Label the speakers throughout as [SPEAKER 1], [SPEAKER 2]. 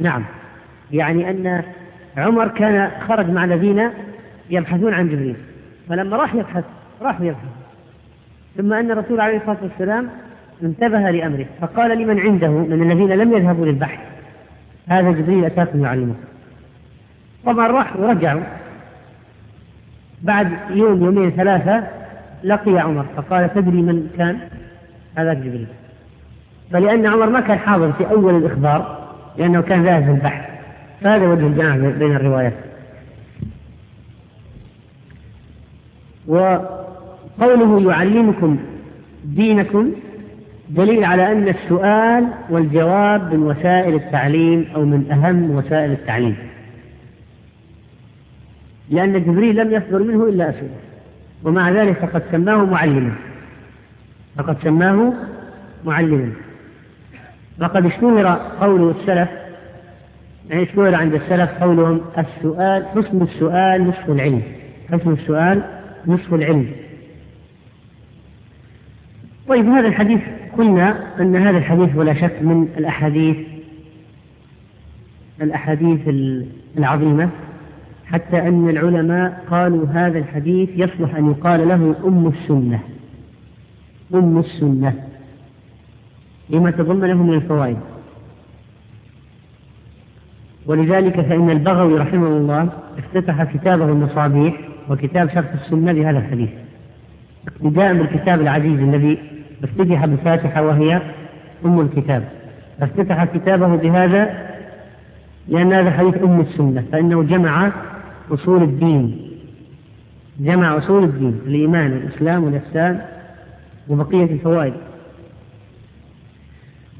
[SPEAKER 1] نعم. يعني أن عمر كان خرج مع الذين يبحثون عن جبريل. فلما راح يبحث راح يبحث. ثم أن الرسول عليه الصلاة والسلام انتبه لأمره. فقال لمن عنده من الذين لم يذهبوا للبحث هذا جبريل أتاكم يعلمه طبعا راح ورجعوا بعد يوم يومين ثلاثة لقي عمر. فقال تدري من كان؟ هذاك جبريل. فلأن عمر ما كان حاضر في أول الإخبار لأنه كان ذاهب في البحث فهذا وجه الجماعة بين الروايات. وقوله يعلمكم دينكم دليل على أن السؤال والجواب من وسائل التعليم أو من أهم وسائل التعليم. لأن جبريل لم يصدر منه إلا أسئلة. ومع ذلك فقد سماه معلما. فقد سماه معلما. وقد اشتهر قول السلف يعني اشتهر عند السلف قولهم السؤال حسن السؤال نصف العلم حسن السؤال نصف العلم. طيب هذا الحديث قلنا أن هذا الحديث ولا شك من الأحاديث الأحاديث العظيمة حتى أن العلماء قالوا هذا الحديث يصلح أن يقال له أم السنة. أم السنة. لما تضمنه من الفوائد. ولذلك فإن البغوي رحمه الله افتتح كتابه المصابيح وكتاب شرح السنة بهذا الحديث. اقتداء بالكتاب العزيز الذي افتتح بفاتحة وهي أم الكتاب. فافتتح كتابه بهذا لأن هذا حديث أم السنة فإنه جمع أصول الدين. جمع أصول الدين الإيمان والإسلام والإحسان وبقية الفوائد.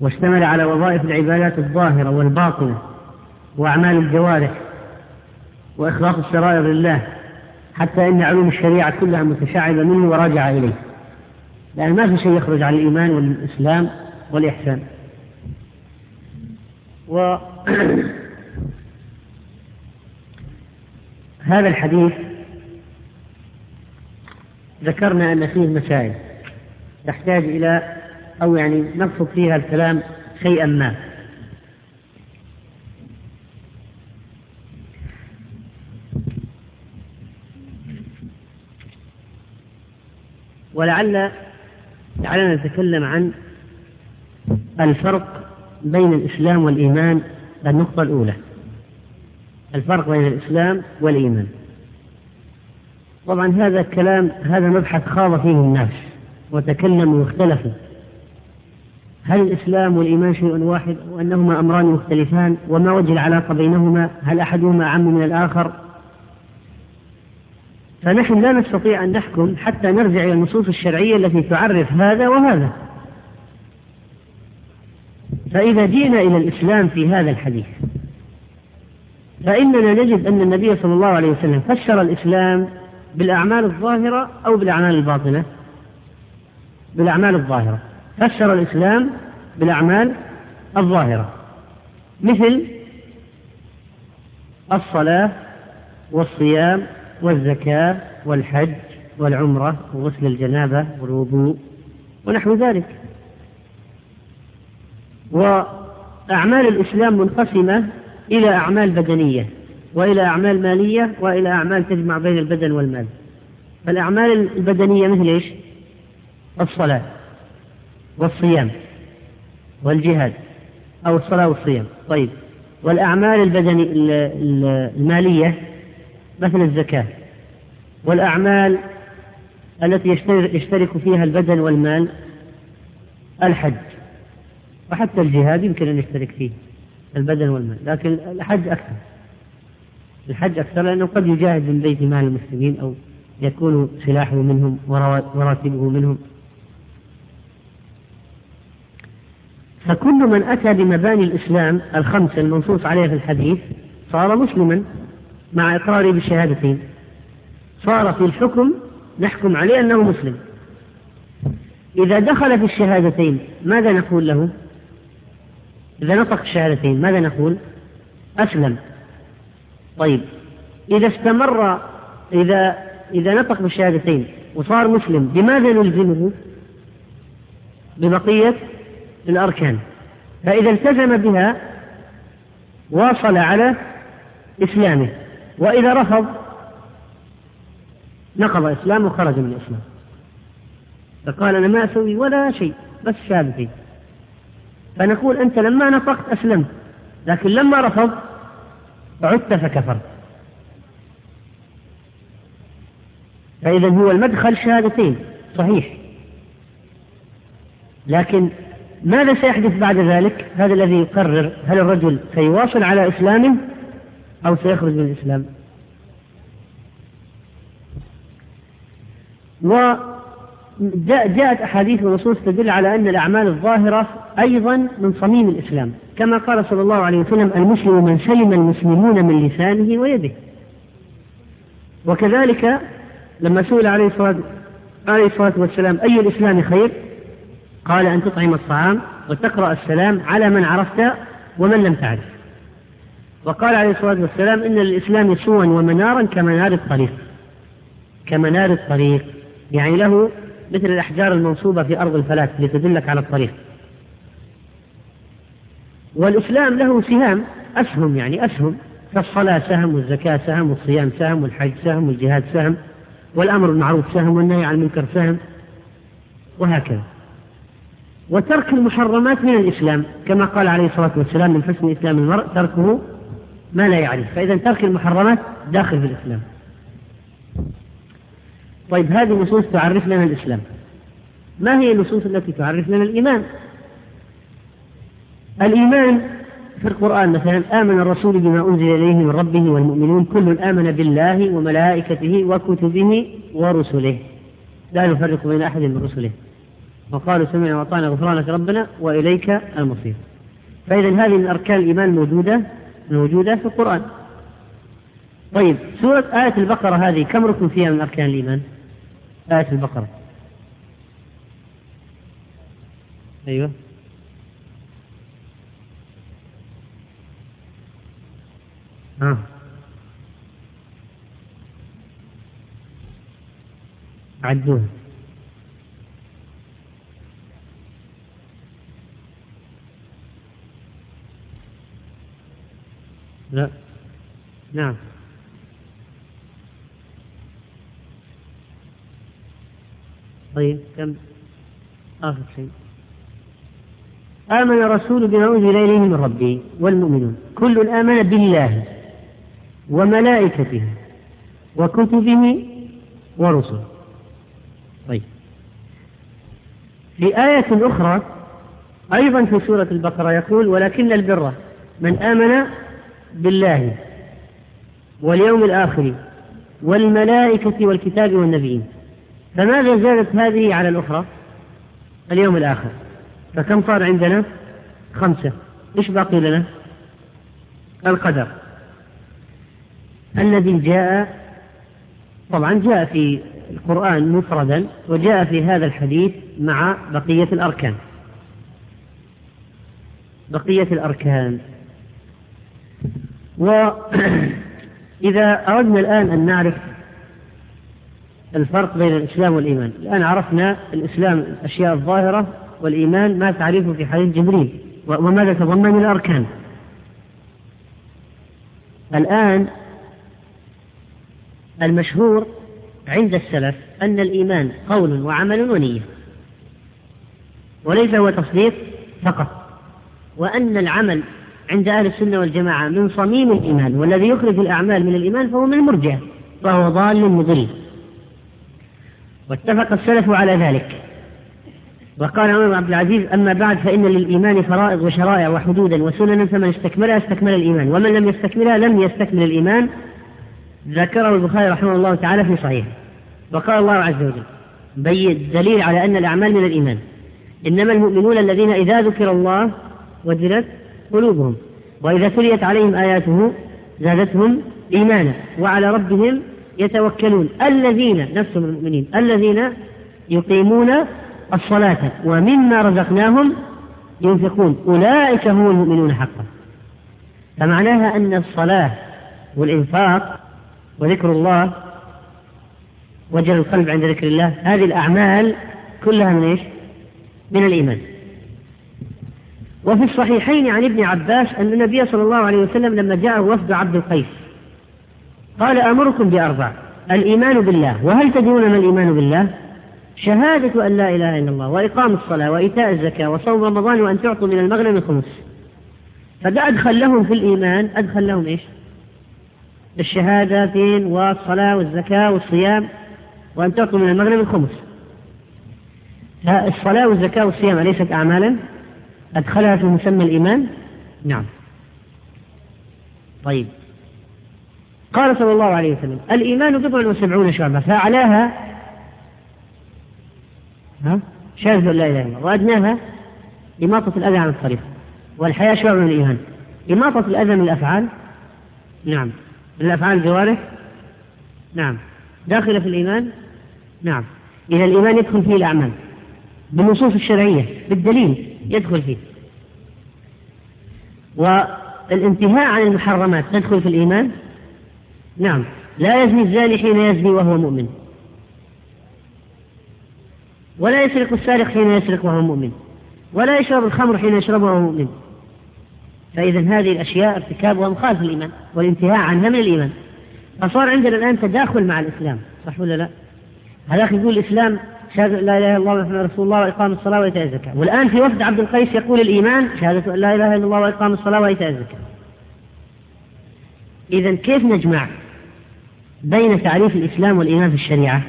[SPEAKER 1] واشتمل على وظائف العبادات الظاهرة والباطنة وأعمال الجوارح وإخلاص السرائر لله حتى إن علوم الشريعة كلها متشعبة منه وراجعة إليه. لأن ما في شيء يخرج عن الإيمان والإسلام والإحسان. و هذا الحديث ذكرنا أن فيه مسائل تحتاج إلى أو يعني نقصد فيها الكلام شيئا ما. ولعل لعلنا نتكلم عن الفرق بين الإسلام والإيمان النقطة الأولى. الفرق بين الإسلام والإيمان. طبعا هذا الكلام هذا مبحث خاض فيه الناس وتكلموا واختلفوا. هل الإسلام والإيمان شيء واحد وأنهما أمران مختلفان؟ وما وجه العلاقة بينهما؟ هل أحدهما أعم من الآخر؟ فنحن لا نستطيع أن نحكم حتى نرجع إلى النصوص الشرعية التي تعرف هذا وهذا. فإذا جئنا إلى الإسلام في هذا الحديث فإننا نجد أن النبي صلى الله عليه وسلم فسر الإسلام بالأعمال الظاهرة أو بالأعمال الباطنة؟ بالأعمال الظاهرة. فسر الإسلام بالأعمال الظاهرة مثل الصلاة والصيام والزكاة والحج والعمرة وغسل الجنابة والوضوء ونحو ذلك. وأعمال الإسلام منقسمة إلى أعمال بدنية وإلى أعمال مالية وإلى أعمال تجمع بين البدن والمال. فالأعمال البدنية مثل إيش؟ الصلاة. والصيام والجهاد أو الصلاة والصيام. طيب. والأعمال البدني المالية مثل الزكاة. والأعمال التي يشترك فيها البدن والمال الحج وحتى الجهاد يمكن أن يشترك فيه البدن والمال لكن الحج أكثر. الحج أكثر لأنه قد يجاهد من بيت مال المسلمين أو يكون سلاحه منهم وراتبه منهم. فكل من أتى بمباني الإسلام الخمسة المنصوص عليها في الحديث صار مسلما مع إقراره بالشهادتين. صار في الحكم نحكم عليه أنه مسلم. إذا دخل في الشهادتين ماذا نقول له؟ إذا نطق الشهادتين ماذا نقول؟ أسلم. طيب إذا استمر إذا إذا نطق بالشهادتين وصار مسلم بماذا نلزمه؟ ببقية الأركان. فإذا التزم بها واصل على إسلامه. وإذا رفض نقض إسلامه وخرج من الإسلام. فقال أنا ما أسوي ولا شيء بس شهادتين فنقول أنت لما نطقت أسلمت لكن لما رفض عدت فكفرت. فإذا هو المدخل شهادتين صحيح. لكن ماذا سيحدث بعد ذلك؟ هذا الذي يقرر هل الرجل سيواصل على إسلامه أو سيخرج من الإسلام؟ وجاءت أحاديث ونصوص تدل على أن الأعمال الظاهرة أيضا من صميم الإسلام كما قال صلى الله عليه وسلم المسلم من سلم المسلمون من لسانه ويده وكذلك لما سئل عليه الصلاة عليه الصلاة والسلام أي الإسلام خير قال أن تطعم الطعام وتقرأ السلام على من عرفت ومن لم تعرف. وقال عليه الصلاة والسلام إن الإسلام سوا ومنارا كمنار الطريق. كمنار الطريق. يعني له مثل الأحجار المنصوبة في أرض الفلاة لتدلك على الطريق. والإسلام له سهام أسهم يعني أسهم. فالصلاة سهم والزكاة سهم والصيام سهم والحج سهم والجهاد سهم والأمر بالمعروف سهم والنهي عن المنكر سهم وهكذا. وترك المحرمات من الإسلام كما قال عليه الصلاة والسلام من حسن إسلام المرء تركه ما لا يعرف. فإذا ترك المحرمات داخل في الإسلام. طيب هذه النصوص تعرف لنا الإسلام. ما هي النصوص التي تعرف لنا الإيمان؟ الإيمان في القرآن مثلا آمن الرسول بما أنزل إليه من ربه والمؤمنون كل آمن بالله وملائكته وكتبه ورسله. لا نفرق بين أحد من رسله. وقالوا سمعنا وأطعنا غفرانك ربنا وإليك المصير. فإذا هذه من أركان الإيمان موجودة موجودة في القرآن. طيب سورة آية البقرة هذه كم ركن فيها من أركان الإيمان؟ آية البقرة. أيوه. ها عدوها. لا. نعم. طيب كم؟ آخر شيء. آمن الرسول بما أنزل إليه من ربه والمؤمنون. كل آمن بالله وملائكته وكتبه ورسله. طيب. في آية أخرى أيضا في سورة البقرة يقول ولكن البر من آمن بالله واليوم الآخر والملائكة والكتاب والنبيين. فماذا زادت هذه على الأخرى؟ اليوم الآخر. فكم صار عندنا؟ خمسة. إيش باقي لنا؟ القدر. الذي جاء طبعا جاء في القرآن مفردا وجاء في هذا الحديث مع بقية الأركان. بقية الأركان. وإذا أردنا الآن أن نعرف الفرق بين الإسلام والإيمان. الآن عرفنا الإسلام الأشياء الظاهرة والإيمان ما تعرفه في حديث جبريل. وماذا تضمن من الأركان؟ الآن المشهور عند السلف أن الإيمان قول وعمل ونية وليس هو تصديق فقط وأن العمل عند أهل السنة والجماعة من صميم الإيمان والذي يخرج الأعمال من الإيمان فهو من المرجع فهو ضال مضل واتفق السلف على ذلك. وقال عمر بن عبد العزيز أما بعد فإن للإيمان فرائض وشرائع وحدودا وسننا فمن استكملها استكمل الإيمان ومن لم يستكملها لم يستكمل الإيمان. ذكره البخاري رحمه الله تعالى في صحيح. وقال الله عز وجل بين دليل على أن الأعمال من الإيمان. إنما المؤمنون الذين إذا ذكر الله وجلت قلوبهم وإذا تليت عليهم آياته زادتهم إيمانا وعلى ربهم يتوكلون. الذين نفسهم المؤمنين الذين يقيمون الصلاة ومما رزقناهم ينفقون أولئك هم المؤمنون حقا. فمعناها أن الصلاة والإنفاق وذكر الله وجل القلب عند ذكر الله هذه الأعمال كلها من إيش؟ من الإيمان. وفي الصحيحين عن ابن عباس أن النبي صلى الله عليه وسلم لما جاءه وفد عبد القيس قال أمركم بأربع الإيمان بالله. وهل تدرون ما الإيمان بالله؟ شهادة أن لا إله إلا الله وإقام الصلاة وإيتاء الزكاة وصوم رمضان وأن تعطوا من المغنم الخمس فده أدخل لهم في الإيمان. أدخل لهم إيش؟ الشهادتين والصلاة والزكاة والصيام وأن تعطوا من المغنم الخمس. الصلاة والزكاة والصيام أليست أعمالا؟ أدخلها في مسمى الإيمان؟ نعم. طيب. قال صلى الله عليه وسلم الإيمان بضع وسبعون شعبة فأعلاها ها؟ شهادة لا إله إلا الله. وأدناها إماطة الأذى عن الطريق. والحياة شعب من الإيمان. إماطة الأذى من الأفعال؟ نعم. من الأفعال الجوارح نعم. داخلة في الإيمان؟ نعم. إذا الإيمان يدخل فيه الأعمال. بالنصوص الشرعية بالدليل. يدخل فيه. والانتهاء عن المحرمات تدخل في الإيمان؟ نعم. لا يزني الزاني حين يزني وهو مؤمن. ولا يسرق السارق حين يسرق وهو مؤمن. ولا يشرب الخمر حين يشربها وهو مؤمن. فإذا هذه الأشياء ارتكابها مخالف الإيمان والانتهاء عنها من الإيمان. فصار عندنا الآن تداخل مع الإسلام صح ولا لا؟ هذاك يقول الإسلام شهادة لا إله إلا الله محمد رسول الله وإقام الصلاة وإيتاء الزكاة. والآن في وفد عبد القيس يقول الإيمان شهادة لا إله إلا الله وإقام الصلاة وإيتاء الزكاة. إذا كيف نجمع بين تعريف الإسلام والإيمان في الشريعة؟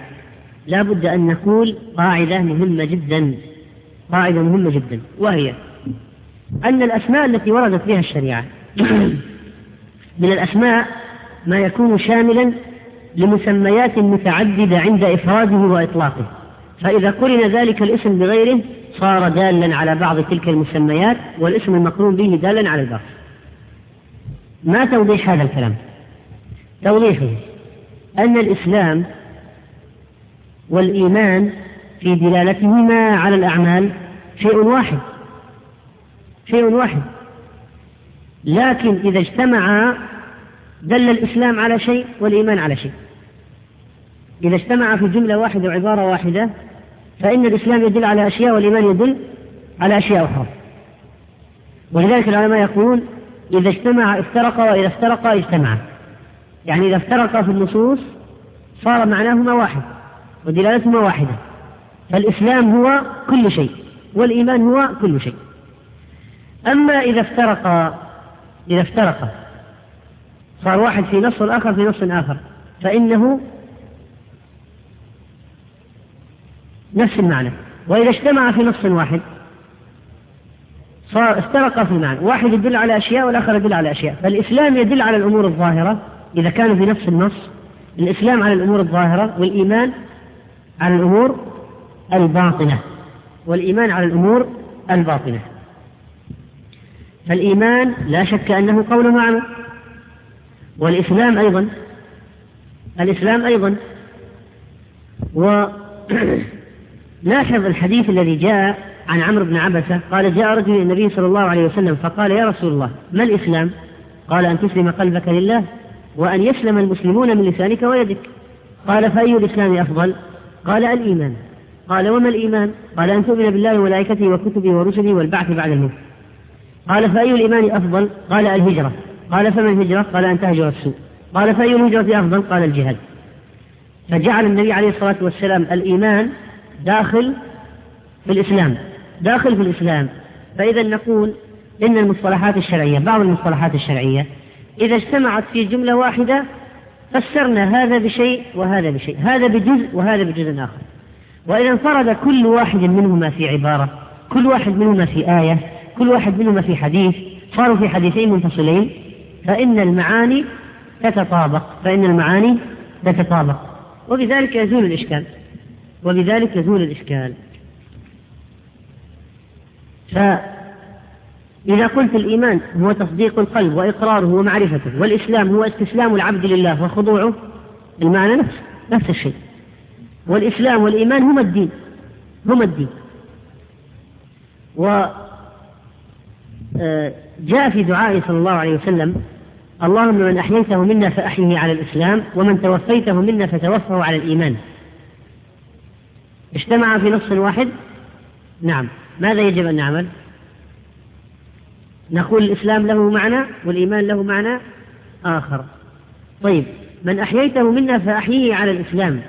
[SPEAKER 1] لا بد أن نقول قاعدة مهمة جدا. قاعدة مهمة جدا وهي أن الأسماء التي وردت بها الشريعة من الأسماء ما يكون شاملا لمسميات متعددة عند إفراده وإطلاقه. فإذا قرن ذلك الاسم بغيره صار دالا على بعض تلك المسميات والاسم المقرون به دالا على الباقي. ما توضيح هذا الكلام؟ توضيحه أن الإسلام والإيمان في دلالتهما على الأعمال شيء واحد شيء واحد. لكن إذا اجتمعا دل الإسلام على شيء والإيمان على شيء. إذا اجتمع في جملة واحدة وعبارة واحدة فإن الإسلام يدل على أشياء والإيمان يدل على أشياء أخرى. ولذلك العلماء يقولون إذا اجتمع افترقا وإذا افترقا اجتمعا يعني إذا افترقا في النصوص صار معناهما واحد ودلالتهما واحدة. فالإسلام هو كل شيء والإيمان هو كل شيء. أما إذا افترقا إذا افترقا صار واحد في نص والآخر في نص آخر فإنه نفس المعنى. وإذا اجتمع في نص واحد صار افترق في المعنى. واحد يدل على أشياء والآخر يدل على أشياء. فالإسلام يدل على الأمور الظاهرة. إذا كانوا في نفس النص الإسلام على الأمور الظاهرة والإيمان على الأمور الباطنة. والإيمان على الأمور الباطنة. فالإيمان لا شك أنه قول وعمل والإسلام أيضا الإسلام أيضا و لاحظ الحديث الذي جاء عن عمرو بن عبسة. قال جاء رجل إلى النبي صلى الله عليه وسلم فقال يا رسول الله ما الإسلام؟ قال أن تسلم قلبك لله وأن يسلم المسلمون من لسانك ويدك. قال فأي الإسلام أفضل؟ قال الإيمان. قال وما الإيمان؟ قال أن تؤمن بالله وملائكته وكتبه ورسله والبعث بعد الموت. قال فأي الإيمان أفضل؟ قال الهجرة. قال فما الهجرة؟ قال أن تهجر السوء. قال فأي الهجرة أفضل؟ قال الجهاد. فجعل النبي عليه الصلاة والسلام الإيمان داخل في الإسلام داخل في الإسلام فإذا نقول إن المصطلحات الشرعية بعض المصطلحات الشرعية إذا اجتمعت في جملة واحدة فسرنا هذا بشيء وهذا بشيء هذا بجزء وهذا بجزء آخر. وإذا انفرد كل واحد منهما في عبارة كل واحد منهما في آية كل واحد منهما في حديث صاروا في حديثين منفصلين فإن المعاني تتطابق فإن المعاني تتطابق. وبذلك يزول الإشكال. وبذلك يزول الإشكال. فإذا قلت الإيمان هو تصديق القلب وإقراره ومعرفته والإسلام هو استسلام العبد لله وخضوعه المعنى نفس نفس الشيء. والإسلام والإيمان هما الدين هما الدين. و آه، جاء في دعائه صلى الله عليه وسلم اللهم من أحييته منا فأحيه على الإسلام ومن توفيته منا فتوفه على الإيمان. اجتمع في نص واحد؟ نعم. ماذا يجب أن نعمل؟ نقول الإسلام له معنى والإيمان له معنى آخر. طيب من أحييته منا فأحييه على الإسلام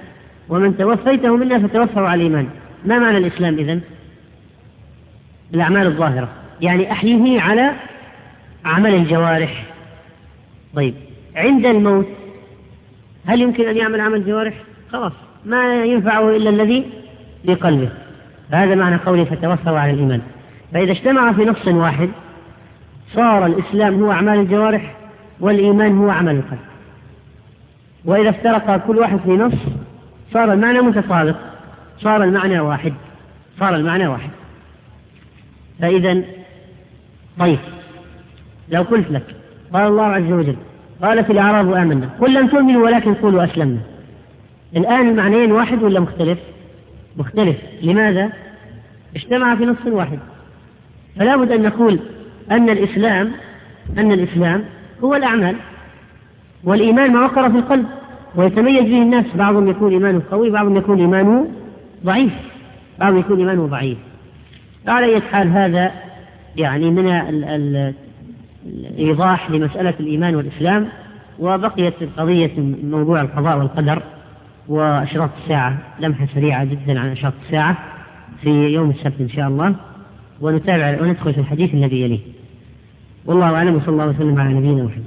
[SPEAKER 1] ومن توفيته منا فتوفوا على الإيمان. ما معنى الإسلام إذن؟ الأعمال الظاهرة. يعني أحييه على عمل الجوارح. طيب عند الموت هل يمكن أن يعمل عمل الجوارح خلاص ما ينفعه إلا الذي في قلبه. هذا معنى قوله فتوفوا على الإيمان. فإذا اجتمع في نص واحد صار الإسلام هو أعمال الجوارح والإيمان هو عمل القلب. وإذا افترق كل واحد في نص صار المعنى متطابق. صار المعنى واحد. صار المعنى واحد. فإذا طيب لو قلت لك قال الله عز وجل قالت الأعراب آمنا. قل لم تؤمنوا ولكن قولوا أسلمنا. الآن المعنيين واحد ولا مختلف؟ مختلف. لماذا؟ اجتمع في نص واحد. فلا بد أن نقول أن الإسلام أن الإسلام هو الأعمال. والإيمان ما وقر في القلب. ويتميز به الناس. بعضهم يكون إيمانه قوي بعضهم يكون إيمانه ضعيف. بعضهم يكون إيمانه ضعيف. على أي حال هذا يعني من الإيضاح لمسألة الإيمان والإسلام. وبقيت قضية موضوع القضاء والقدر. وأشراط الساعة لمحة سريعة جدا عن أشراط الساعة في يوم السبت إن شاء الله. ونتابع وندخل في الحديث الذي يليه. والله أعلم وصلى الله وسلم على نبينا محمد.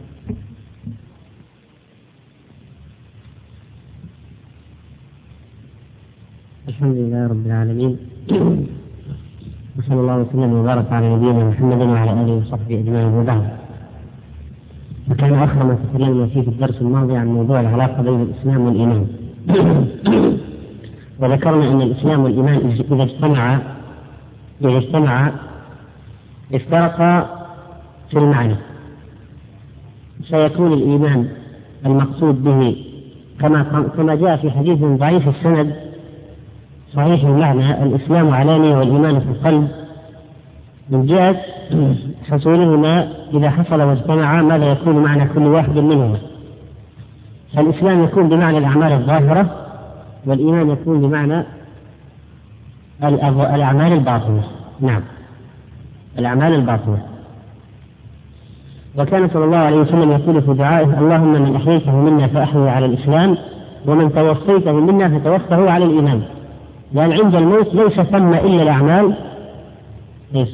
[SPEAKER 1] الحمد لله رب العالمين. وصلى الله وسلم وبارك على نبينا محمد وعلى آله وصحبه أجمعين. وبعد فكان أخر ما تكلمنا فيه في الدرس الماضي عن موضوع العلاقة بين الإسلام والإيمان. وذكرنا أن الإسلام والإيمان إذا اجتمعا إذا اجتمعا افترقا في المعنى. سيكون الإيمان المقصود به كما كما جاء في حديث ضعيف السند صحيح المعنى الإسلام علانية والإيمان في القلب. من جهة حصولهما إذا حصل واجتمعا ماذا يكون معنى كل واحد منهما؟ فالإسلام يكون بمعنى الأعمال الظاهرة والإيمان يكون بمعنى الأعمال الباطنة. نعم. الأعمال الباطنة. وكان صلى الله عليه وسلم يقول في دعائه اللهم من أحييته منا فأحيي على الإسلام ومن توفيته منا فتوفه على الإيمان. لأن عند الموت ليس ثم إلا الأعمال إيش؟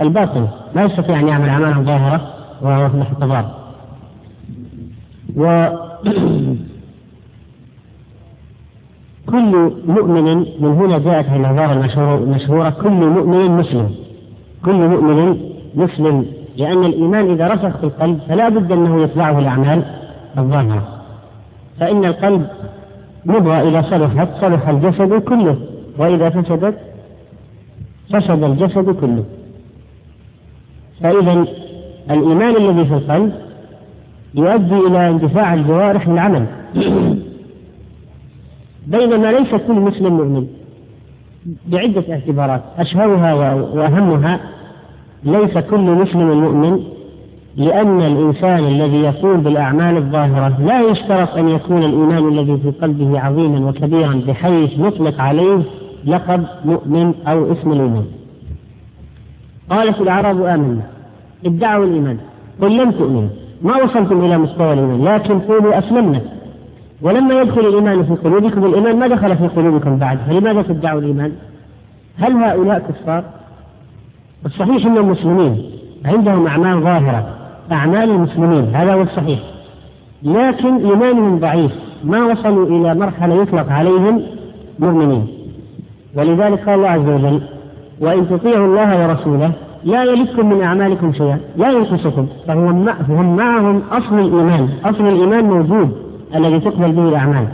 [SPEAKER 1] الباطنة. لا يستطيع أن يعمل أعمالا ظاهرة وهو في الاحتضار و كل مؤمن من هنا جاءت العبارة المشهورة كل مؤمن مسلم. كل مؤمن مسلم لأن الإيمان إذا رسخ في القلب فلا بد أنه يتبعه الأعمال الظاهرة. فإن القلب مضغة إذا صلحت صلح الجسد كله. وإذا فسدت فسد الجسد كله. فإذا الإيمان الذي في القلب يؤدي إلى اندفاع الجوارح للعمل. بينما ليس كل مسلم مؤمن بعدة اعتبارات أشهرها وأهمها ليس كل مسلم مؤمن لأن الإنسان الذي يقوم بالأعمال الظاهرة لا يشترط أن يكون الإيمان الذي في قلبه عظيما وكبيرا بحيث نطلق عليه لقب مؤمن أو اسم الإيمان. قالت الأعراب آمنا ادعوا الإيمان قل لم تؤمنوا. ما وصلتم إلى مستوى الإيمان لكن قولوا أسلمنا. ولما يدخل الإيمان في قلوبكم الإيمان ما دخل في قلوبكم بعد فلماذا تدعوا الإيمان؟ هل هؤلاء كفار؟ الصحيح أنهم مسلمين عندهم أعمال ظاهرة أعمال المسلمين هذا هو الصحيح. لكن إيمانهم ضعيف ما وصلوا إلى مرحلة يطلق عليهم مؤمنين. ولذلك قال الله عز وجل وإن تطيعوا الله ورسوله لا يلدكم من أعمالكم شيئا لا ينقصكم فهم معهم أصل الإيمان أصل الإيمان موجود الذي تقبل به الأعمال.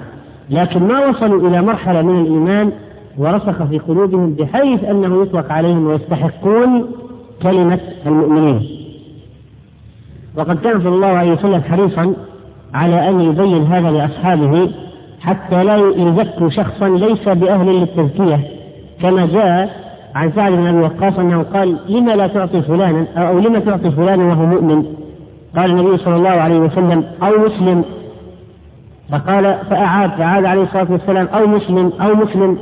[SPEAKER 1] لكن ما وصلوا إلى مرحلة من الإيمان ورسخ في قلوبهم بحيث أنه يطلق عليهم ويستحقون كلمة المؤمنين. وقد كان صلى الله عليه وسلم حريصا على أن يبين هذا لأصحابه حتى لا يزكوا شخصا ليس بأهل للتزكية كما جاء عن سعد بن أبي وقاص أنه قال لما لا تعطي فلانا؟ أو لما تعطي فلانا وهو مؤمن؟ قال النبي صلى الله عليه وسلم أو مسلم. فقال فأعاد فعاد عليه الصلاة والسلام أو مسلم أو مسلم.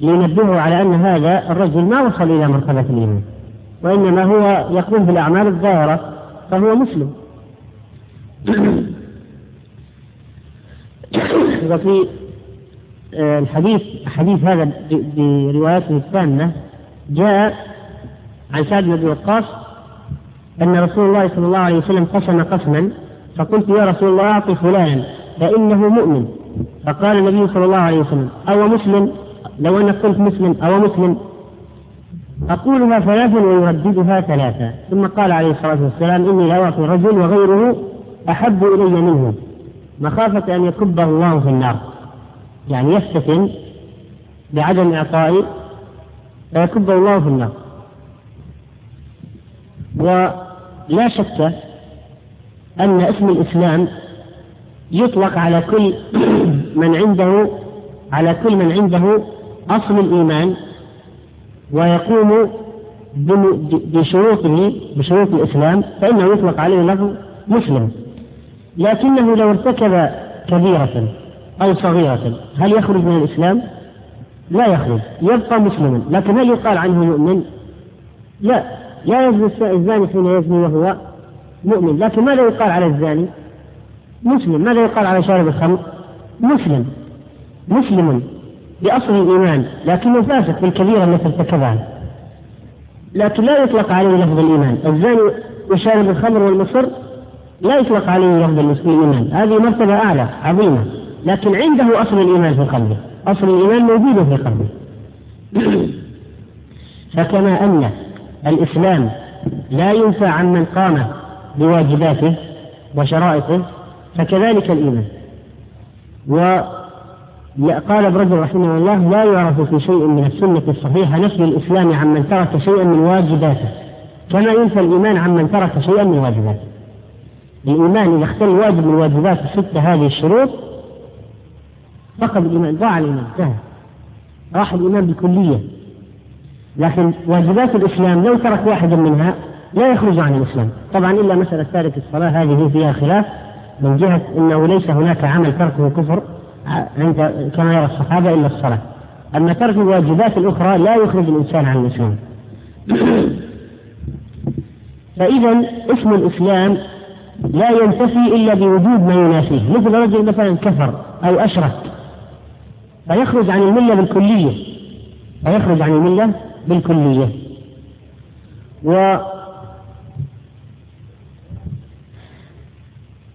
[SPEAKER 1] لينبهه على أن هذا الرجل ما وصل إلى مرتبة الإيمان وإنما هو يقوم بالأعمال الظاهرة فهو مسلم. وفي الحديث حديث هذا بروايته التامة جاء عن سعد بن أبي وقاص أن رسول الله صلى الله عليه وسلم قسم قسما فقلت يا رسول الله أعطي فلانا فإنه مؤمن. فقال النبي صلى الله عليه وسلم أو مسلم؟ لو أنك قلت مسلم أو مسلم؟ أقولها ثلاثا ويرددها ثلاثا. ثم قال عليه الصلاة والسلام إني لأعطي رجل وغيره أحب إلي منه. مخافة أن يكبه الله في النار. يعني يفتتن بعدم إعطائي فيكبه الله في النار. ولا شك أن اسم الإسلام يطلق على كل من عنده على كل من عنده أصل الإيمان ويقوم بشروطه بشروط الإسلام فإنه يطلق عليه لفظ مسلم. لكنه لو ارتكب كبيرة أو صغيرة. هل يخرج من الإسلام؟ لا يخرج. يبقى مسلما. لكن هل يقال عنه مؤمن؟ لا. لا يزني الزاني حين يزني وهو مؤمن. لكن ماذا يقال على الزاني؟ مسلم. ماذا يقال على شارب الخمر؟ مسلم. مسلم. بأصل الإيمان. لكنه فاسق بالكبيرة التي ارتكبها لكن لا يطلق عليه لفظ الإيمان. الزاني وشارب الخمر والمصر لا يطلق عليه لفظ الإيمان. هذه مرتبة أعلى عظيمة. لكن عنده أصل الإيمان في قلبه. أصل الإيمان موجود في قلبه. فكما أن الإسلام لا ينفى من قام بواجباته وشرائطه فكذلك الإيمان. وقال ابن رجب رحمه الله لا يعرف في شيء من السنة الصحيحة نفي الإسلام عن من ترك شيئا من واجباته. كما ينفى الإيمان عن من ترك شيئا من واجباته. الإيمان إذا اختل واجب من واجبات الستة هذه الشروط فقد الإيمان ضاع الإيمان انتهى. راح الإيمان بالكلية لكن واجبات الإسلام لو ترك واحدا منها لا يخرج عن الإسلام. طبعا إلا مسألة تارك الصلاة هذه فيها خلاف. من جهة أنه ليس هناك عمل تركه كفر عند كما يرى الصحابة إلا الصلاة. أما ترك الواجبات الأخرى لا يخرج الإنسان عن الإسلام. فإذا اسم الإسلام لا ينتفي إلا بوجود ما ينافيه. مثل رجل مثلا كفر أو أشرك. فيخرج عن الملة بالكلية. فيخرج عن الملة بالكلية. و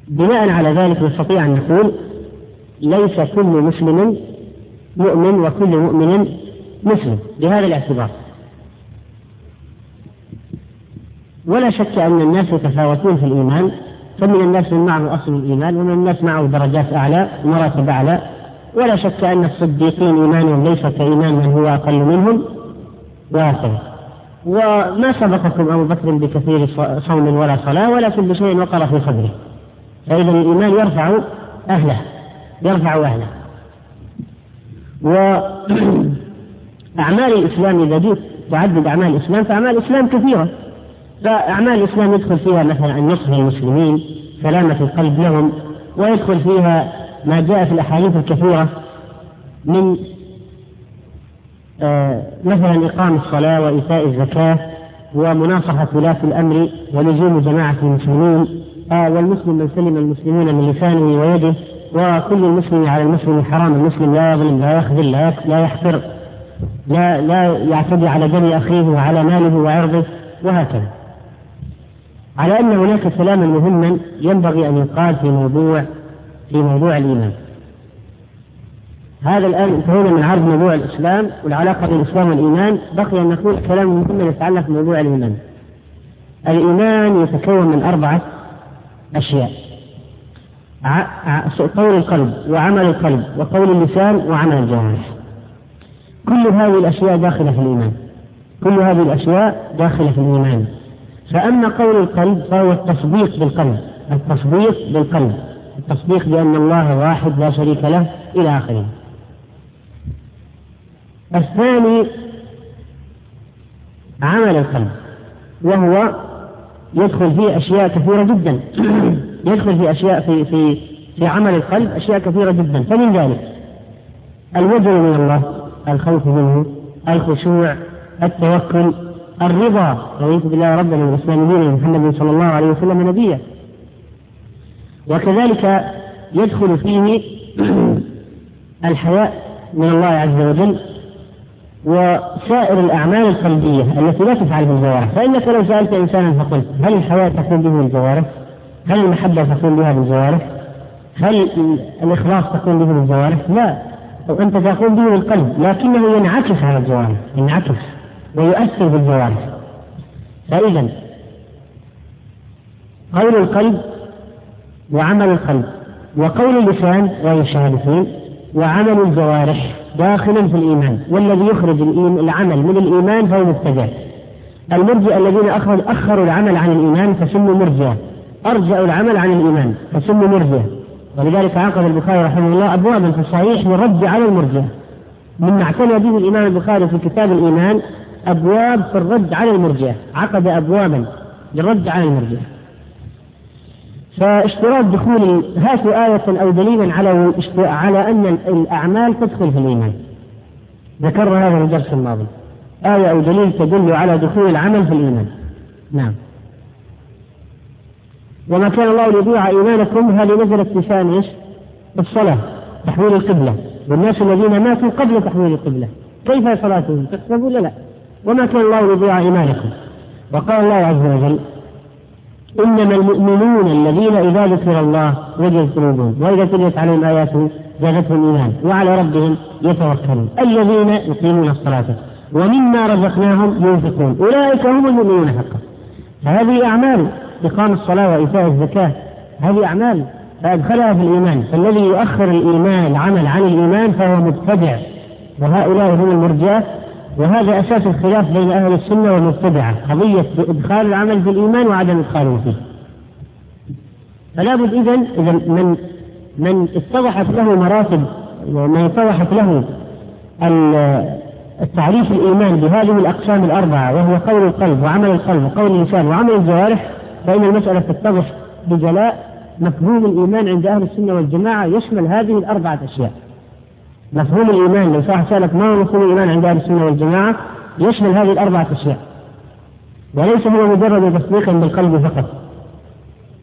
[SPEAKER 1] بناء على ذلك نستطيع أن نقول ليس كل مسلم مؤمن وكل مؤمن مسلم بهذا الاعتبار. ولا شك أن الناس يتفاوتون في الإيمان فمن الناس من معه أصل الإيمان ومن الناس معه درجات أعلى مراتب أعلى. ولا شك أن الصديقين إيمانهم ليس كإيمان من هو أقل منهم. وهكذا وما سبقكم أبو بكر بكثير صوم ولا صلاة ولكن بشيء وقر في صدره. فإذا الإيمان يرفع أهله يرفع أهله. وأعمال الإسلام إذا جئت تعدد أعمال الإسلام فأعمال الإسلام كثيرة. فأعمال الإسلام يدخل فيها مثلا النصح للمسلمين سلامة القلب لهم ويدخل فيها ما جاء في الأحاديث الكثيرة من آه مثلا إقام الصلاة وإيتاء الزكاة ومناصحة ولاة الأمر ولزوم جماعة المسلمين آه والمسلم من سلم المسلمون من لسانه ويده وكل المسلم على المسلم حرام المسلم لا يظلم لا يخذل لا لا يحقر لا لا يعتدي على دم أخيه وعلى ماله وعرضه وهكذا. على أن هناك كلاما مهما ينبغي أن يقال في موضوع في موضوع الإيمان. هذا الآن انتهينا من عرض موضوع الإسلام والعلاقة بين الإسلام والإيمان. بقي أن نقول كلام مهم يتعلق بموضوع الإيمان. الإيمان يتكون من أربعة أشياء. قول القلب وعمل القلب وقول اللسان وعمل الجوارح. كل هذه الأشياء داخلة في الإيمان. كل هذه الأشياء داخلة في الإيمان. فأما قول القلب فهو التصديق بالقلب. التصديق بالقلب. التصديق بأن الله واحد لا شريك له إلى آخره. الثاني عمل القلب وهو يدخل فيه أشياء كثيرة جدا. يدخل في أشياء في في في عمل القلب أشياء كثيرة جدا. فمن ذلك الوجل من الله الخوف منه الخشوع التوكل الرضا. رضيت بالله ربا والإسلام دينا محمد صلى الله عليه وسلم نبيا وكذلك يدخل فيه الحياء من الله عز وجل وسائر الأعمال القلبية التي لا تفعل في الجوارح فإنك لو سألت إنسانا فقلت هل الحياء تقوم به الجوارح؟ هل المحبة تقوم بها بالجوارح؟ هل الإخلاص تقوم به بالجوارح؟ لا أنت تقوم به بالقلب لكنه ينعكس على الجوارح ينعكس ويؤثر بالجوارح فإذا قول القلب وعمل القلب وقول اللسان وهي الشهادتين وعمل الجوارح داخل في الإيمان والذي يخرج العمل من الإيمان فهو مبتدع المرجئة الذين أخروا العمل عن الإيمان فسموا مرجئة. أرجعوا العمل عن الإيمان فسموا مرجئة. ولذلك عقد البخاري رحمه الله أبوابا في الصحيح للرد على المرجئة. مما اعتنى به الإمام البخاري في كتاب الإيمان أبواب في الرد على المرجئة. عقد أبوابا للرد على المرجئة. فاشتراط دخول هاتوا آية أو دليلا على على أن الأعمال تدخل في الإيمان. ذكرنا هذا في الدرس الماضي. آية أو دليل تدل على دخول العمل في الإيمان. نعم. وما كان الله ليضيع إيمانكم هذه نزلت في إيش؟ الصلاة تحويل القبلة. والناس الذين ماتوا قبل تحويل القبلة. كيف صلاتهم؟ تحسب ولا لا؟ وما كان الله ليضيع إيمانكم؟ وقال الله عز وجل إنما المؤمنون الذين إذا ذكر الله وجدت قلوبهم وإذا تليت عليهم آياته زادتهم إيمان وعلى ربهم يتوكلون. الذين يقيمون الصلاة ومما رزقناهم ينفقون. أولئك هم المؤمنون حقا. فهذه أعمال إقام الصلاة وإيتاء الزكاة هذه أعمال فأدخلها في الإيمان. فالذي يؤخر الإيمان العمل عن الإيمان فهو مبتدع. وهؤلاء هم المرجئة وهذا أساس الخلاف بين أهل السنة والمبتدعة قضية إدخال العمل في الإيمان وعدم إدخاله فيه. فلا بد إذن إذا من من اتضحت له مراتب من اتضحت له التعريف الإيمان بهذه الأقسام الأربعة وهو قول القلب وعمل القلب وقول الإنسان وعمل الجوارح فإن المسألة تتضح بجلاء مفهوم الإيمان عند أهل السنة والجماعة يشمل هذه الأربعة أشياء. مفهوم الإيمان لو صاح سألك ما هو مفهوم الإيمان عند أهل السنة والجماعة؟ يشمل هذه الأربعة أشياء. وليس هو مجرد تصديق بالقلب فقط.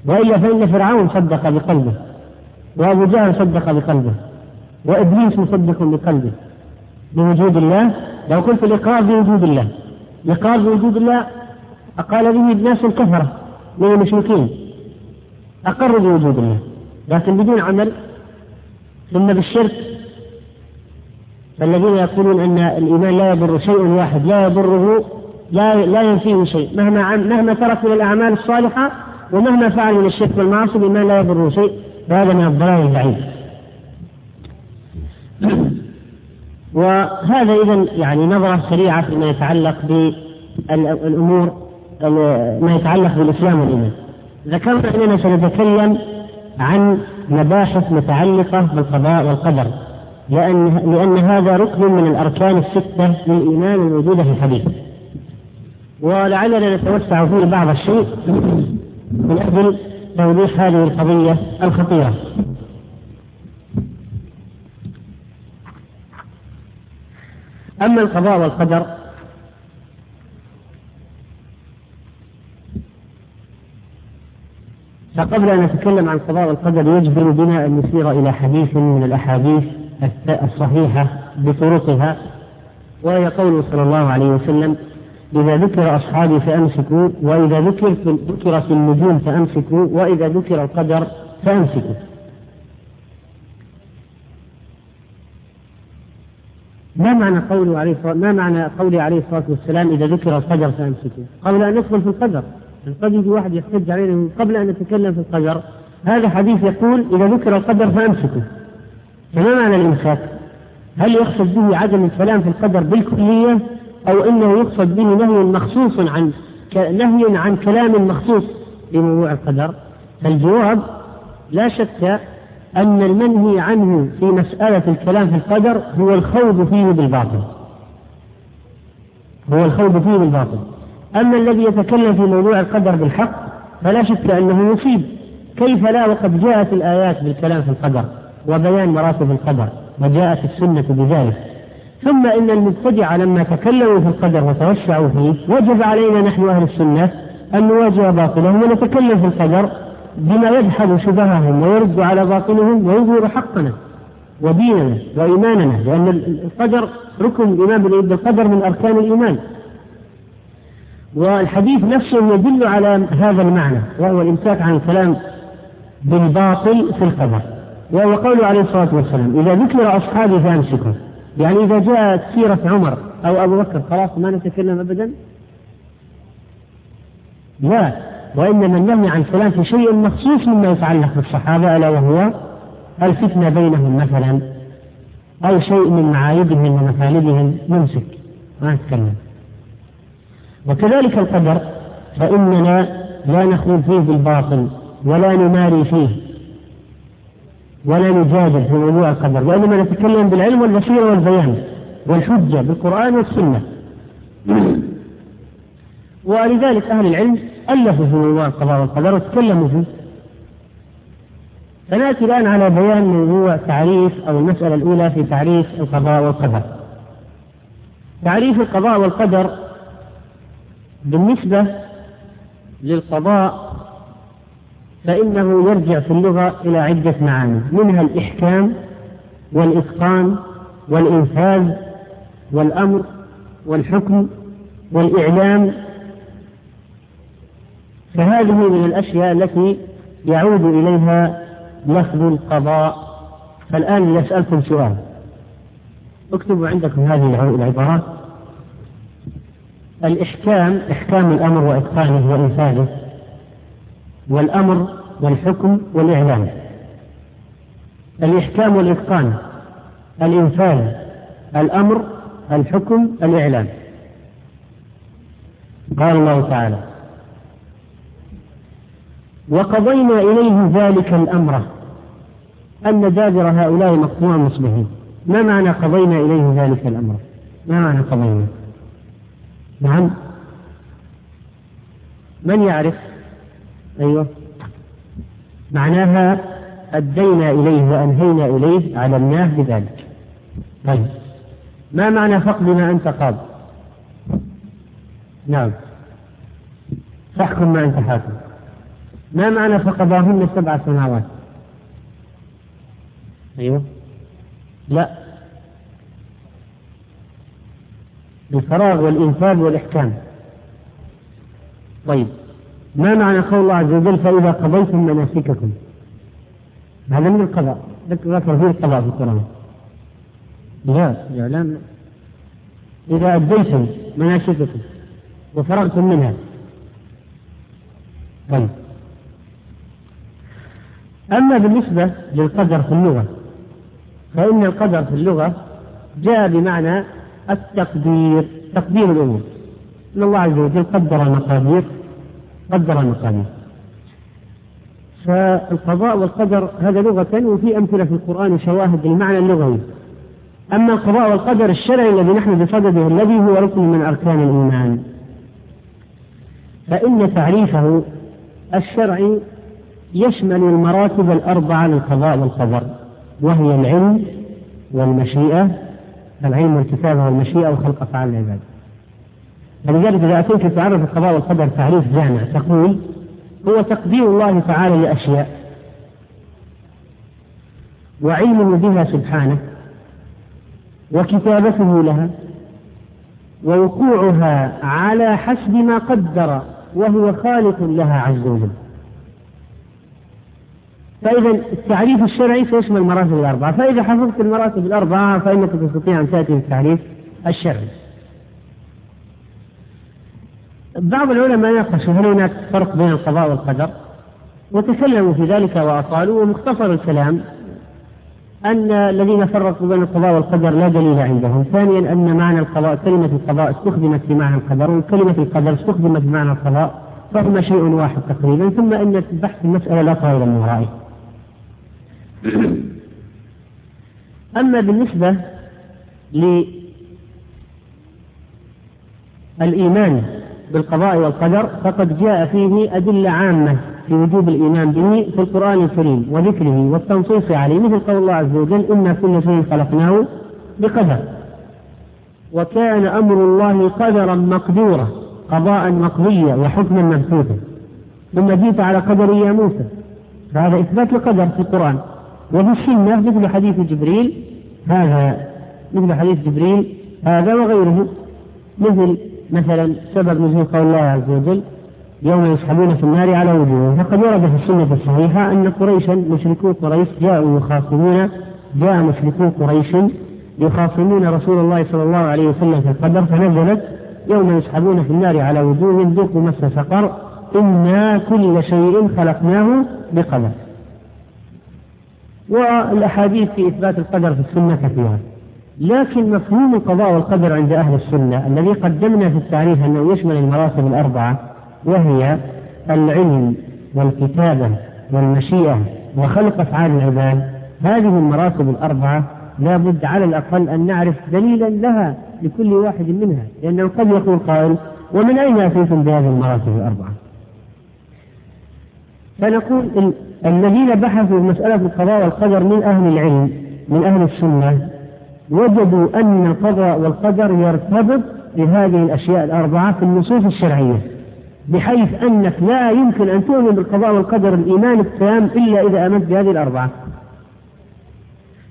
[SPEAKER 1] وإلا فإن فرعون صدق بقلبه وأبو جهل صدق بقلبه وإبليس مصدق بقلبه بوجود الله. لو قلت الإقرار بوجود الله الإقرار بوجود الله أقال به الناس الكفرة من المشركين أقروا بوجود الله. لكن بدون عمل ثم بالشرك فالذين يقولون أن الإيمان لا يضر شيء واحد لا يضره لا لا ينفيه شيء مهما مهما ترك من الاعمال الصالحة ومهما فعل من الشرك والمعاصي الإيمان لا يضره شيء وهذا من الضلال البعيد. وهذا إذا يعني نظرة سريعة فيما يتعلق بالأمور ما يتعلق بالإسلام والإيمان. ذكرنا أننا سنتكلم عن مباحث متعلقة بالقضاء والقدر لأن, لأن هذا ركن من الأركان الستة للإيمان الموجودة في الحديث. ولعلنا نتوسع فيه بعض الشيء من أجل توضيح هذه القضية الخطيرة. أما القضاء والقدر فقبل أن نتكلم عن القضاء والقدر يجبر بنا أن نسير إلى حديث من الأحاديث الصحيحة بطرقها وهي قوله صلى الله عليه وسلم إذا ذكر أصحابي فأمسكوا وإذا ذكر في النجوم فأمسكوا وإذا ذكر القدر فأمسكوا. ما معنى قوله عليه الصلاة ما معنى قوله عليه الصلاة والسلام إذا ذكر القدر فأمسكوا؟ قبل أن ندخل في القدر. قد يجي واحد يحتج علينا قبل أن نتكلم في القدر. هذا حديث يقول إذا ذكر القدر فأمسكوا. فما معنى الإمساك؟ هل يقصد به عدم الكلام في القدر بالكلية أو أنه يقصد به نهي مخصوص عن نهي عن كلام مخصوص بموضوع القدر؟ فالجواب لا شك أن المنهي عنه في مسألة الكلام في القدر هو الخوض فيه بالباطل. هو الخوض فيه بالباطل. أما الذي يتكلم في موضوع القدر بالحق فلا شك أنه يصيب. كيف لا وقد جاءت الآيات بالكلام في القدر؟ وبيان مراتب القدر وجاءت السنة بذلك. ثم إن المبتدع لما تكلموا في القدر وتوسعوا فيه وجب علينا نحن أهل السنة أن نواجه باطلهم ونتكلم في القدر بما يدحض شبههم ويرد على باطلهم ويظهر حقنا وديننا وإيماننا لأن القدر ركن الإيمان بالقدر من أركان الإيمان. والحديث نفسه يدل على هذا المعنى وهو الإمساك عن الكلام بالباطل في القدر. وهو قوله عليه الصلاة والسلام إذا ذكر أصحابي فأمسكوا يعني إذا جاءت سيرة عمر أو أبو بكر خلاص ما نتكلم أبدا. لا وإنما النهي عن الكلام في شيء مخصوص مما يتعلق بالصحابة ألا وهو الفتنة بينهم مثلا أو شيء من معايبهم ومثالبهم نمسك ما نتكلم وكذلك القدر فإننا لا نخوض فيه بالباطل ولا نماري فيه. ولا نجادل في موضوع القدر وإنما نتكلم بالعلم والبصيرة والبيان والحجة بالقرآن والسنة. ولذلك أهل العلم ألفوا في موضوع القضاء والقدر وتكلموا فيه. فنأتي الآن على بيان موضوع تعريف أو المسألة الأولى في تعريف القضاء والقدر. تعريف القضاء والقدر بالنسبة للقضاء فإنه يرجع في اللغة إلى عدة معاني منها الإحكام والإتقان والإنفاذ والأمر والحكم والإعلام. فهذه من الأشياء التي يعود إليها لفظ القضاء. فالآن يسألكم سؤال. اكتبوا عندكم هذه العبارات. الإحكام إحكام الأمر وإتقانه وإنفاذه. والأمر والحكم والإعلام. الإحكام والإتقان الإنفاذ الأمر الحكم الإعلام. قال الله تعالى وقضينا إليه ذلك الأمر أن دابر هؤلاء مقطوع مصبحين ما معنى قضينا إليه ذلك الأمر؟ ما معنى قضينا؟ نعم. من يعرف؟ أيوه. معناها أدينا إليه وأنهينا إليه علمناه بذلك. طيب. ما معنى فقد ما أنت قاض؟ نعم. فاحكم ما أنت حاكم. ما معنى فقضاهن سبع سماوات أيوه. لا. الفراغ والإنفاذ والإحكام. طيب. ما معنى قول الله عز وجل فإذا قضيتم مناسككم؟ هذا من القضاء. ذكر فيه القضاء في القرآن. لا الإعلام إذا أديتم مناسككم وفرغتم منها. طيب. أما بالنسبة للقدر في اللغة فإن القدر في اللغة جاء بمعنى التقدير تقدير الأمور. إن الله عز وجل قدر المقادير قدر المقادير فالقضاء والقدر هذا لغة وفي أمثلة في القرآن شواهد المعنى اللغوي. أما القضاء والقدر الشرعي الذي نحن بصدده الذي هو ركن من أركان الإيمان. فإن تعريفه الشرعي يشمل المراتب الأربعة للقضاء والقدر وهي العلم والمشيئة. العلم والكتابة والمشيئة وخلق أفعال العباد فلذلك إذا أتيت تعرف القضاء والقدر تعريف جامع تقول هو تقدير الله تعالى لأشياء. وعلمه بها سبحانه وكتابته لها ووقوعها على حسب ما قدر وهو خالق لها عز وجل. فإذا التعريف الشرعي سيشمل المراتب الأربعة. فإذا حفظت المراتب الأربعة فإنك تستطيع أن تأتي بالتعريف الشرعي. بعض العلماء ناقشوا هل هناك فرق بين القضاء والقدر؟ وتكلموا في ذلك وأطالوا ومختصر الكلام أن الذين فرقوا بين القضاء والقدر لا دليل عندهم، ثانيا أن معنى القضاء كلمة القضاء استخدمت في معنى القدر وكلمة القدر استخدمت في معنى القضاء فهما شيء واحد تقريبا. ثم أن بحث المسألة لا طائل من ورائه. أما بالنسبة للإيمان بالقضاء والقدر فقد جاء فيه أدلة عامة في وجوب الإيمان به في القرآن الكريم وذكره والتنصيص عليه مثل قول الله عز وجل إنا كل شيء خلقناه بقدر. وكان أمر الله قدرا مقدورا قضاء مقضيا وحكما مبثوثا ثم جئت على قدر يا موسى فهذا إثبات القدر في القرآن. وفي السنة مثل حديث جبريل هذا مثل حديث جبريل هذا وغيره مثل مثلا سبب نزول قول الله عز وجل يوم يسحبون في النار على وجوههم. فقد ورد في السنة الصحيحة أن قريشا مشركو قريش جاءوا يخاصمون جاء مشركو قريش يخاصمون رسول الله صلى الله عليه وسلم في القدر فنزلت يوم يسحبون في النار على وجوههم ذوقوا مس سقر إنا كل شيء خلقناه بقدر. والأحاديث في إثبات القدر في السنة كثيرة. لكن مفهوم القضاء والقدر عند أهل السنة الذي قدمنا في التعريف أنه يشمل المراتب الأربعة وهي العلم والكتابة والمشيئة وخلق أفعال العباد. هذه المراتب الأربعة لا بد على الأقل أن نعرف دليلا لها لكل واحد منها لأنه قد يقول قائل ومن أين أتيتم بهذه المراتب الأربعة؟ فنقول الذين بحثوا مسألة القضاء والقدر من أهل العلم من أهل السنة وجدوا أن القضاء والقدر يرتبط بهذه الأشياء الأربعة في النصوص الشرعية بحيث أنك لا يمكن أن تؤمن بالقضاء والقدر الإيمان التام إلا إذا آمنت بهذه الأربعة.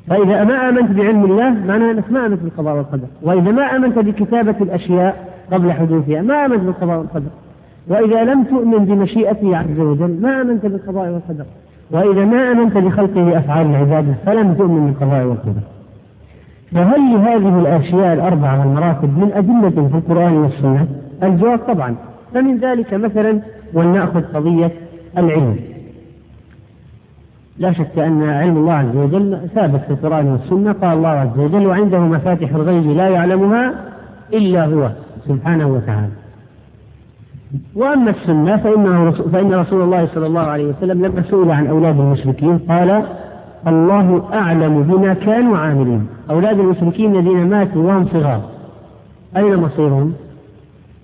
[SPEAKER 1] فإذا ما آمنت بعلم الله معناه أنك ما آمنت بالقضاء والقدر. وإذا ما آمنت بكتابة الأشياء قبل حدوثها ما آمنت بالقضاء والقدر. وإذا لم تؤمن بمشيئته عز وجل ما آمنت بالقضاء والقدر. وإذا ما آمنت بخلقه أفعال العبادة فلم تؤمن بالقضاء والقدر. فهل لهذه الأشياء الأربعة والمراتب من أدلة في القرآن والسنة؟ الجواب طبعا. فمن ذلك مثلا ولنأخذ قضية العلم. لا شك أن علم الله عز وجل ثابت في القرآن والسنة. قال الله عز وجل وعنده مفاتح الغيب لا يعلمها إلا هو سبحانه وتعالى. وأما السنة فإن رسول الله صلى الله عليه وسلم لما سئل عن أولاد المشركين. قال الله أعلم بما كانوا عاملين. أولاد المشركين الذين ماتوا وهم صغار. أين مصيرهم؟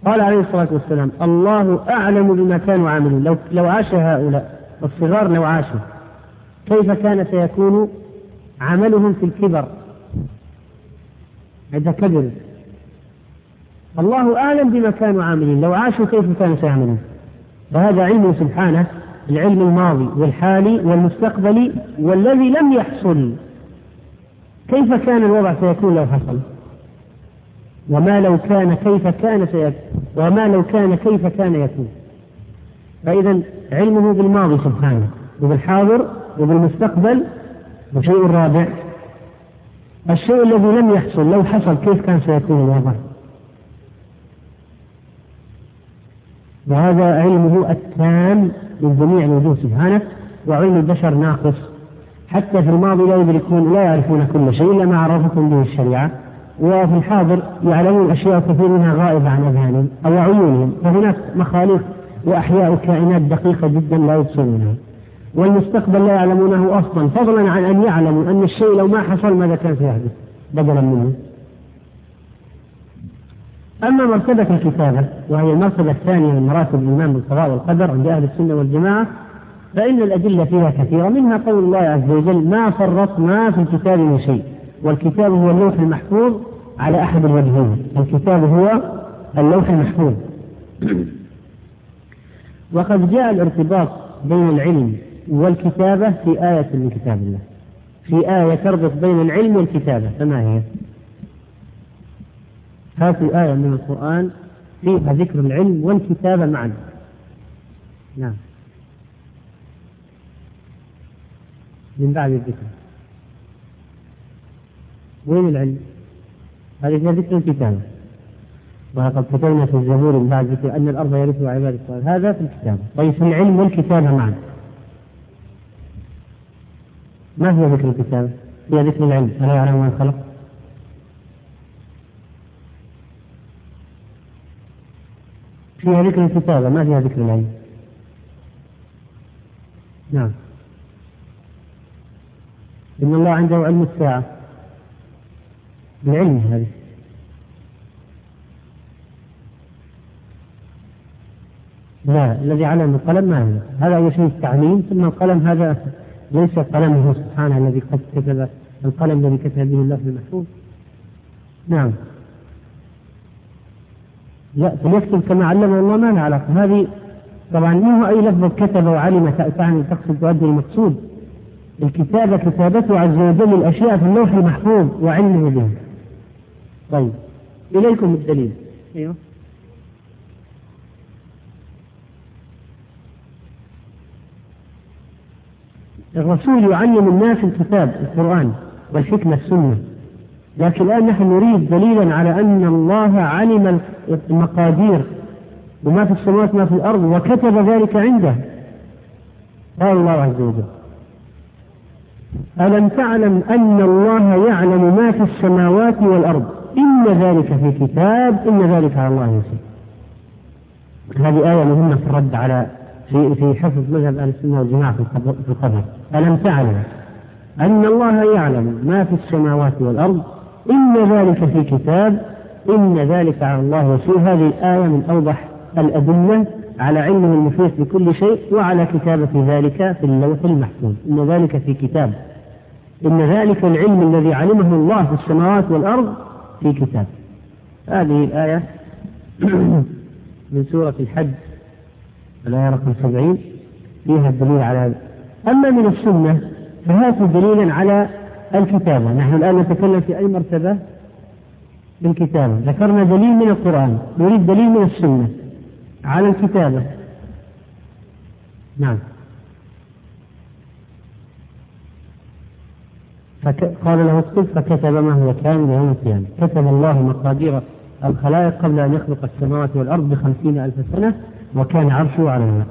[SPEAKER 1] قال عليه الصلاة والسلام الله أعلم بما كانوا عاملين. لو, لو عاش هؤلاء الصغار لو عاشوا كيف كان سيكون عملهم في الكبر؟ عند كبر. الله أعلم بما كانوا عاملين. لو عاشوا كيف كانوا سيعملون؟ فهذا علمه سبحانه العلم الماضي والحالي والمستقبلي والذي لم يحصل. كيف كان الوضع سيكون لو حصل؟ وما لو كان كيف كان سيكون وما لو كان كيف كان يكون؟ فإذا علمه بالماضي سبحانه وبالحاضر وبالمستقبل وشيء رابع الشيء الذي لم يحصل لو حصل كيف كان سيكون الوضع؟ وهذا علمه التام من جميع الوجوه سبحانه وعلم البشر ناقص. حتى في الماضي لا يدركون لا يعرفون كل شيء إلا ما عرفتهم به الشريعة. وفي الحاضر يعلمون أشياء كثير منها غائبة عن أذهانهم أو عيونهم فهناك مخاليق وأحياء كائنات دقيقة جدا لا يبصرونها والمستقبل لا يعلمونه أصلا فضلا عن أن يعلموا أن الشيء لو ما حصل ماذا كان سيحدث بدلا منه. أما مرتبة الكتابة وهي المرتبة الثانية من مراتب الإيمان بالقضاء والقدر عند أهل السنة والجماعة فإن الأدلة فيها كثيرة منها قول الله عز وجل ما فرطنا في الكتاب من شيء والكتاب هو اللوح المحفوظ على أحد الوجهين الكتاب هو اللوح المحفوظ وقد جاء الارتباط بين العلم والكتابة في آية من كتاب الله في آية تربط بين العلم والكتابة فما هي؟ هاتوا آية من القرآن فيها ذكر العلم والكتابة معا نعم. من بعد الذكر. وين العلم؟ هذه فيها ذكر الكتابة ولقد كتبنا في الزبور من بعد ذكر أن الأرض يرثها عباد الصالحين. هذا في الكتابة طيب في العلم والكتابة معا ما هي ذكر الكتابة؟ هي ذكر العلم. ألا يعلم من خلق؟ فيها ذكر الكتابة ما فيها ذكر العلم نعم. إن الله عنده علم الساعة. بالعلم هذه. لا الذي علم القلم ما هذا هذا أول شيء التعليم ثم القلم هذا ليس قلمه سبحانه الذي قد كتب القلم الذي كتب به الله المحفوظ. نعم. لا فليكتب كما علمه الله ما له علاقة. هذه طبعا مو أي لفظ كتب وعلم تعني تقصد تؤدي المقصود. الكتابة كتابته عز وجل الأشياء في اللوح المحفوظ وعلمه به. طيب إليكم الدليل. أيوه. الرسول يعلم الناس الكتاب القرآن والحكمة السنة. لكن الآن نحن نريد دليلا على أن الله علم المقادير وما في السماوات ما في الأرض وكتب ذلك عنده. قال الله عز وجل ألم تعلم أن الله يعلم ما في السماوات والأرض؟ إن ذلك في كتاب إن ذلك على الله يسير. هذه آية مهمة في الرد على في في حفظ مذهب أهل السنة والجماعة في القدر ألم تعلم أن الله يعلم ما في السماوات والأرض؟ إن ذلك في كتاب إن ذلك على الله يسير هذه الآية من أوضح الأدلة على علمه المحيط بكل شيء وعلى كتابة ذلك في اللوح المحفوظ. إن ذلك في كتاب. إن ذلك العلم الذي علمه الله في السماوات والأرض في كتاب. هذه الآية من سورة الحج. الآية رقم سبعين. فيها الدليل على أما من السنة فهاتوا دليلا على الكتابة. نحن الآن نتكلم في أي مرتبة؟ بالكتابة. ذكرنا دليل من القرآن. نريد دليل من السنة. على الكتابة. نعم. قال له اكتب فكتب ما هو كان يوم القيامة. كتب الله مقادير الخلائق قبل أن يخلق السماوات والأرض بخمسين ألف سنة وكان عرشه على الماء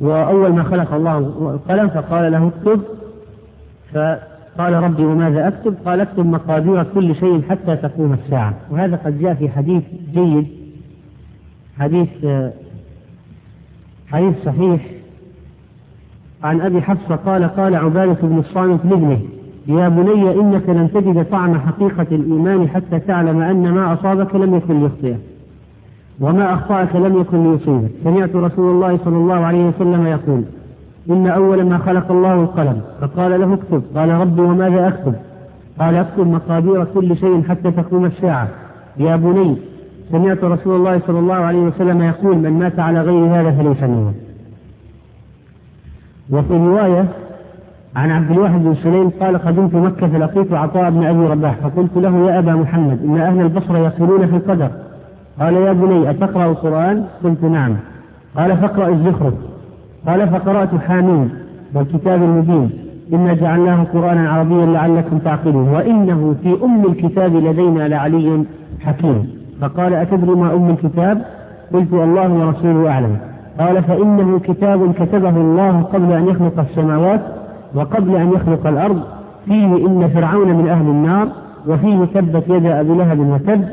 [SPEAKER 1] وأول ما خلق الله القلم فقال له اكتب فقال ربي وماذا أكتب؟ قال أكتب مقادير كل شيء حتى تقوم الساعة. وهذا قد جاء في حديث جيد حديث حديث صحيح. عن أبي حفصة قال قال عبادة بن الصامت لابنه يا بني إنك لن تجد طعم حقيقة الإيمان حتى تعلم أن ما أصابك لم يكن ليخطئك وما أخطأك لم يكن ليصيبك. سمعت رسول الله صلى الله عليه وسلم يقول إن أول ما خلق الله القلم فقال له اكتب. قال ربي وماذا أكتب؟ قال اكتب مقادير كل شيء حتى تقوم الساعة. يا بني سمعت رسول الله صلى الله عليه وسلم يقول من مات على غير هذا فليس منه. وفي رواية عن عبد الواحد بن سليم قال قدمت مكة فلقيت عطاء بن أبي رباح فقلت له يا أبا محمد إن أهل البصرة يقولون في القدر. قال يا بني أتقرأ القرآن؟ قلت نعم. قال فاقرأ الزخرف. قال فقرأت حامين والكتاب المبين إنا جعلناه قرآنا عربيا لعلكم تعقلون. وإنه في أم الكتاب لدينا لعلي حكيم. فقال أتدري ما أم الكتاب؟ قلت الله ورسوله أعلم. قال فإنه كتاب كتبه الله قبل أن يخلق السماوات وقبل أن يخلق الأرض. فيه إن فرعون من أهل النار وفيه تبت يد أبي لهب وتب.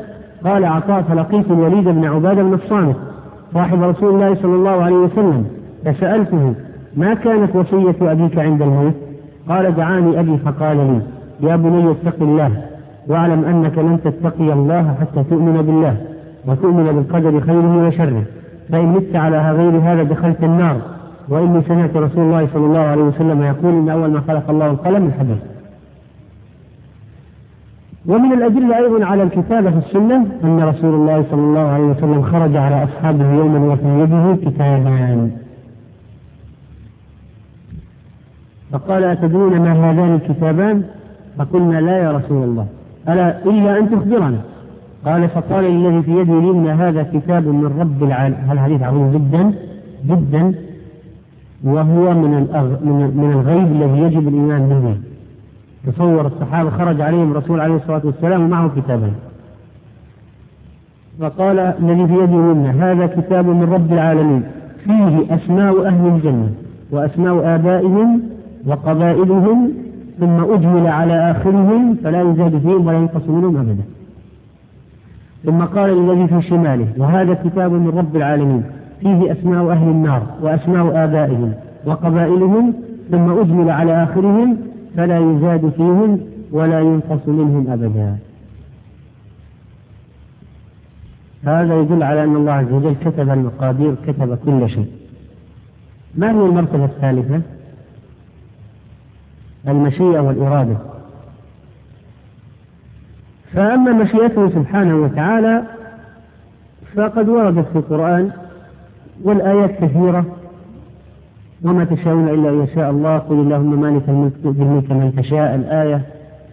[SPEAKER 1] قال عطاء فلقيت الوليد بن عبادة بن الصامت صاحب رسول الله صلى الله عليه وسلم. فسألته ما كانت وصية أبيك عند الموت؟ قال دعاني أبي فقال لي يا بني اتق الله واعلم أنك لن تتقي الله حتى تؤمن بالله وتؤمن بالقدر خيره وشره. فإن مت على غير هذا دخلت النار. وإني سمعت رسول الله صلى الله عليه وسلم يقول إن أول ما خلق الله القلم الحجر ومن الأدلة أيضا على الكتابة في السنة أن رسول الله صلى الله عليه وسلم خرج على أصحابه يوما وفي يده كتابان. فقال أتدرون ما هذان الكتابان؟ فقلنا لا يا رسول الله. ألا إلا أن تخبرنا. قال فقال الذي في يدي اليمنى هذا كتاب من رب العالمين هذا حديث عظيم جدا جدا وهو من من الغيب الذي يجب الإيمان به. تصور الصحابة خرج عليهم الرسول عليه الصلاة والسلام ومعه كتابين فقال الذي في يدي اليمنى هذا كتاب من رب العالمين. فيه أسماء أهل الجنة وأسماء آبائهم وقبائلهم ثم أجمل على آخرهم فلا يزاد فيهم ولا ينقص منهم أبدا. ثم قال للذي في شماله وهذا كتاب من رب العالمين فيه أسماء أهل النار وأسماء آبائهم وقبائلهم ثم أجمل على آخرهم فلا يزاد فيهم ولا ينقص منهم أبدا. هذا يدل على أن الله عز وجل كتب المقادير كتب كل شيء. ما هي المرتبة الثالثة؟ المشيئة والإرادة. فأما مشيئته سبحانه وتعالى فقد وردت في القرآن والآيات كثيرة وما تشاءون إلا أن يشاء الله قل اللهم مالك الملك تؤتي الملك من تشاء الآية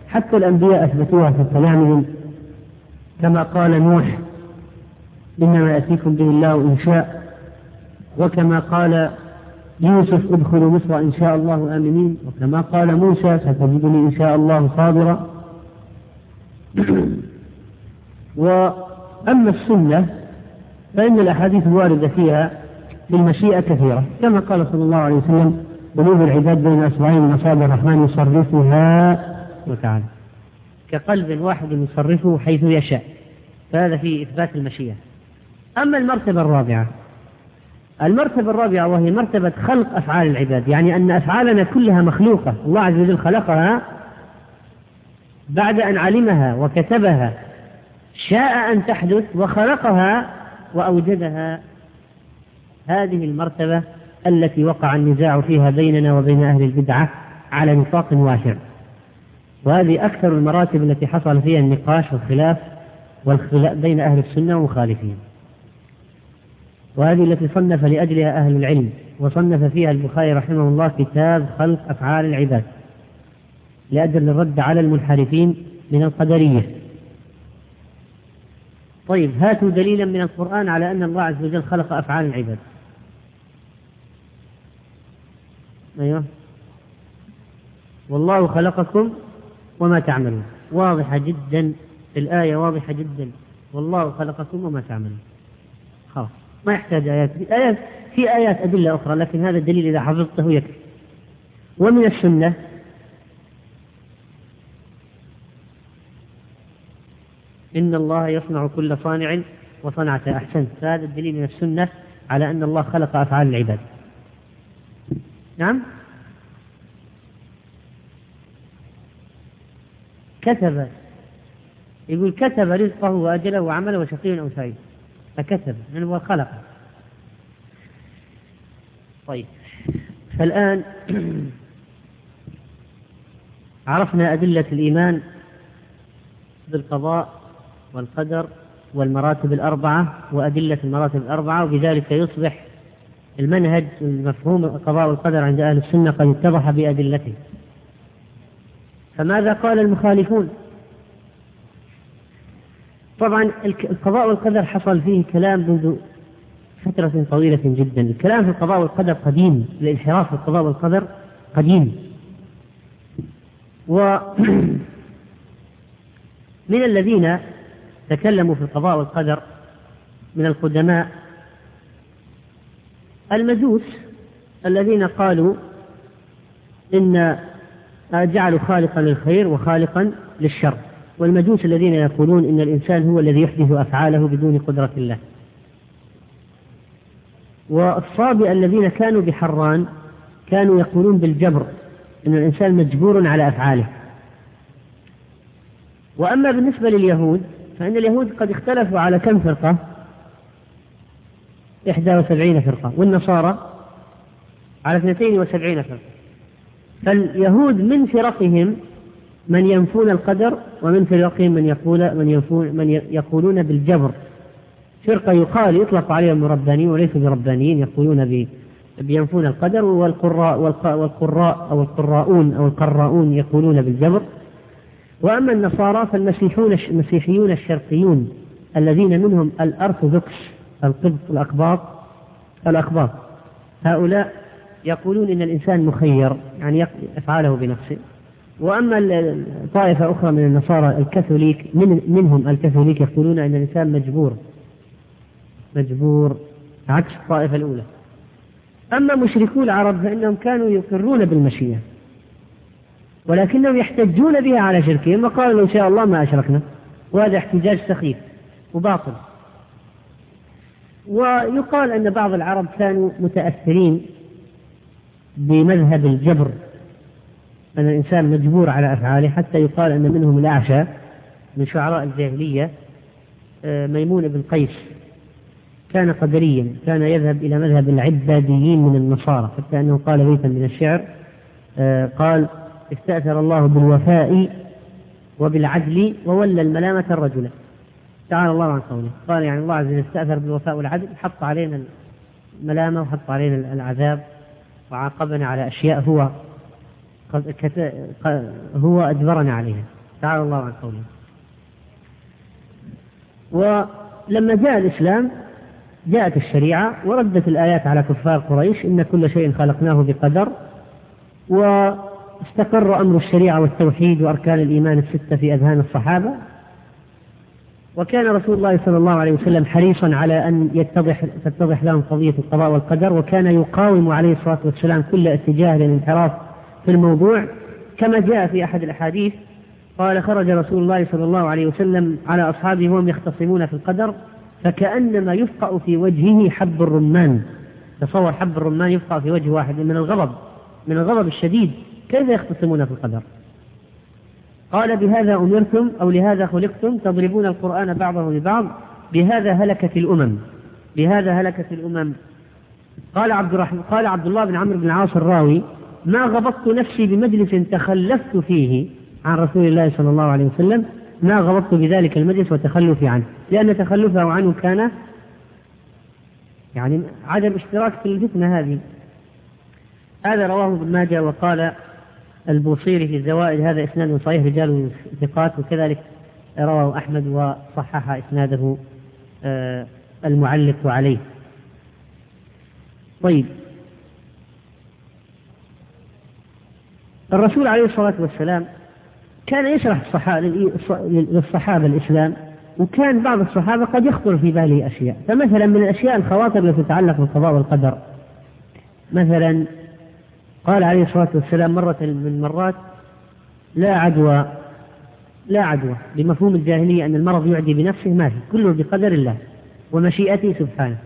[SPEAKER 1] حتى الأنبياء أثبتوها في كلامهم كما قال نوح إنما يأتيكم به الله إن شاء وكما قال يوسف ادخلوا مصر إن شاء الله آمنين. وكما قال موسى ستجدني إن شاء الله صابرا. وأما السنة فإن الأحاديث الواردة فيها بالمشيئة كثيرة. كما قال صلى الله عليه وسلم قلوب العباد بين أصبعين من أصابع الرحمن يصرفها وتعالى. كقلب واحد يصرفه حيث يشاء. فهذا في إثبات المشيئة. أما المرتبة الرابعة المرتبة الرابعة وهي مرتبة خلق أفعال العباد يعني أن أفعالنا كلها مخلوقة. الله عز وجل خلقها بعد أن علمها وكتبها شاء أن تحدث وخلقها وأوجدها. هذه المرتبة التي وقع النزاع فيها بيننا وبين أهل البدعة على نطاق واسع. وهذه أكثر المراتب التي حصل فيها النقاش والخلاف بين أهل السنة ومخالفين. وهذه التي صنف لأجلها أهل العلم وصنف فيها البخاري رحمه الله كتاب خلق أفعال العباد لأجل الرد على المنحرفين من القدرية. طيب هاتوا دليلا من القرآن على أن الله عز وجل خلق أفعال العباد. أيوه. والله خلقكم وما تعملون. واضحة جدا الآية واضحة جدا. والله خلقكم وما تعملون. ما يحتاج آيات. في آيات في آيات أدلة أخرى لكن هذا الدليل إذا حفظته يكفي. ومن السنة إن الله يصنع كل صانع وصنعة أحسنت فهذا الدليل من السنة على أن الله خلق أفعال العباد. نعم؟ كتب يقول كتب رزقه وأجله وعمله وشقي أو سعيد فكتب هو خلق طيب فالآن عرفنا أدلة الإيمان بالقضاء والقدر والمراتب الأربعة وأدلة المراتب الأربعة وبذلك يصبح المنهج المفهوم القضاء والقدر عند أهل السنة قد اتضح بأدلته. فماذا قال المخالفون؟ طبعا القضاء والقدر حصل فيه كلام منذ فترة طويلة جدا. الكلام في القضاء والقدر قديم. الانحراف في القضاء والقدر قديم. و من الذين تكلموا في القضاء والقدر من القدماء المجوس الذين قالوا إن جعلوا خالقا للخير وخالقا للشر. والمجوس الذين يقولون إن الإنسان هو الذي يحدث أفعاله بدون قدرة الله. والصابئة الذين كانوا بحران كانوا يقولون بالجبر أن الإنسان مجبور على أفعاله. وأما بالنسبة لليهود فإن اليهود قد اختلفوا على كم فرقة؟ إحدى وسبعين فرقة والنصارى على اثنتين وسبعين فرقة. فاليهود من فرقهم من ينفون القدر ومن فرقهم من يقول من من يقولون بالجبر. فرقة يقال يطلق عليهم ربانيين وليسوا بربانيين يقولون بينفون القدر والقراء والقراء أو القراؤون أو القراؤون يقولون بالجبر. وأما النصارى فالمسيحون المسيحيون الشرقيون الذين منهم الأرثوذكس القبط الأقباط الأقباط. هؤلاء يقولون إن الإنسان مخير يعني يفعله بنفسه. وأما طائفة أخرى من النصارى الكاثوليك من منهم الكاثوليك يقولون أن الإنسان مجبور مجبور عكس الطائفة الأولى. أما مشركو العرب فإنهم كانوا يقرون بالمشيئة ولكنهم يحتجون بها على شركهم وقالوا لو شاء الله ما أشركنا وهذا احتجاج سخيف وباطل. ويقال أن بعض العرب كانوا متأثرين بمذهب الجبر أن الإنسان مجبور على أفعاله حتى يقال أن منهم الأعشى من شعراء الجاهلية آه، ميمون بن قيس. كان قدريا كان يذهب إلى مذهب العباديين من النصارى حتى أنه قال بيتا من الشعر آه، قال استأثر الله بالوفاء وبالعدل وولى الملامة الرجل تعالى الله عن قوله. قال يعني الله عز وجل استأثر بالوفاء والعدل حط علينا الملامة وحط علينا العذاب وعاقبنا على أشياء هو قد كت... هو أجبرنا عليها. تعالى الله عن قوله. ولما جاء الإسلام جاءت الشريعة وردت الآيات على كفار قريش إن كل شيء خلقناه بقدر واستقر أمر الشريعة والتوحيد وأركان الإيمان الستة في أذهان الصحابة. وكان رسول الله صلى الله عليه وسلم حريصا على أن يتضح تتضح لهم قضية القضاء والقدر وكان يقاوم عليه الصلاة والسلام كل اتجاه للانحراف في الموضوع كما جاء في أحد الأحاديث قال خرج رسول الله صلى الله عليه وسلم على أصحابه وهم يختصمون في القدر فكأنما يفقأ في وجهه حب الرمان. تصور حب الرمان يفقأ في وجه واحد من الغضب من الغضب الشديد كيف يختصمون في القدر؟ قال بهذا أمرتم أو لهذا خلقتم تضربون القرآن بعضه ببعض بهذا هلكت الأمم بهذا هلكت الأمم. قال عبد الرحمن قال عبد الله بن عمرو بن العاص الراوي ما غضبت نفسي بمجلس تخلفت فيه عن رسول الله صلى الله عليه وسلم ما غضبت بذلك المجلس وتخلفي عنه. لأن تخلفه عنه كان يعني عدم اشتراك في الفتنة هذه. هذا رواه ابن ماجه وقال البوصيري في الزوائد هذا إسناد صحيح رجال ثقات وكذلك رواه أحمد وصحح إسناده آه، المعلق عليه. طيب. الرسول عليه الصلاة والسلام كان يشرح للصحابة الإسلام وكان بعض الصحابة قد يخطر في باله أشياء. فمثلا من الأشياء الخواطر التي تتعلق بالقضاء والقدر. مثلا قال عليه الصلاة والسلام مرة من المرات لا عدوى لا عدوى. بمفهوم الجاهلية أن المرض يعدي بنفسه ما في كله بقدر الله ومشيئته سبحانه.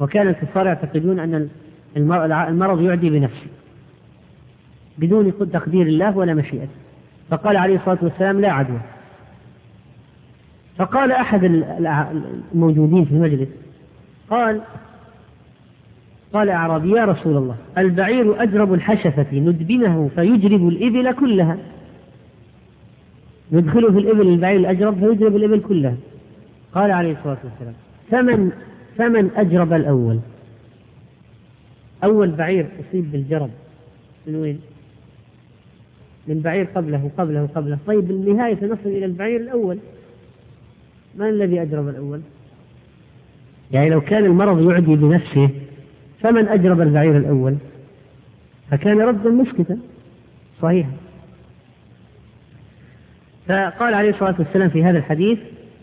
[SPEAKER 1] وكان الكفار يعتقدون أن المرض يعدي بنفسه. بدون تقدير الله ولا مشيئته فقال عليه الصلاة والسلام لا عدوى. فقال أحد الموجودين في المجلس قال قال أعرابي يا رسول الله البعير أجرب الحشفة ندبنه فيجرب الإبل كلها. ندخله في الإبل البعير الأجرب فيجرب الإبل كلها. قال عليه الصلاة والسلام فمن فمن أجرب الأول؟ أول بعير أصيب بالجرب. من وين؟ من بعير قبله قبله قبله طيب بالنهاية سنصل إلى البعير الأول. من الذي أجرب الأول؟ يعني لو كان المرض يعدي بنفسه فمن أجرب البعير الأول؟ فكان ردا مسكتا. صحيحا فقال عليه الصلاة والسلام في هذا الحديث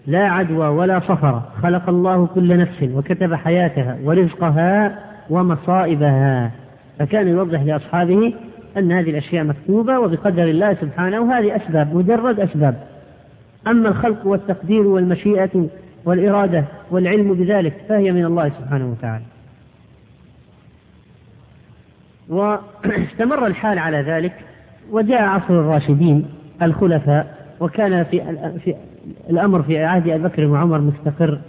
[SPEAKER 1] لا عدوى ولا صفر. خلق الله كل نفس وكتب حياتها ورزقها ومصائبها. فكان يوضح لأصحابه أن هذه الأشياء مكتوبة وبقدر الله سبحانه وهذه أسباب مجرد أسباب. أما الخلق والتقدير والمشيئة والإرادة والعلم بذلك فهي من الله سبحانه وتعالى. واستمر الحال على ذلك وجاء عصر الراشدين الخلفاء وكان في الأمر في عهد أبي بكر وعمر مستقر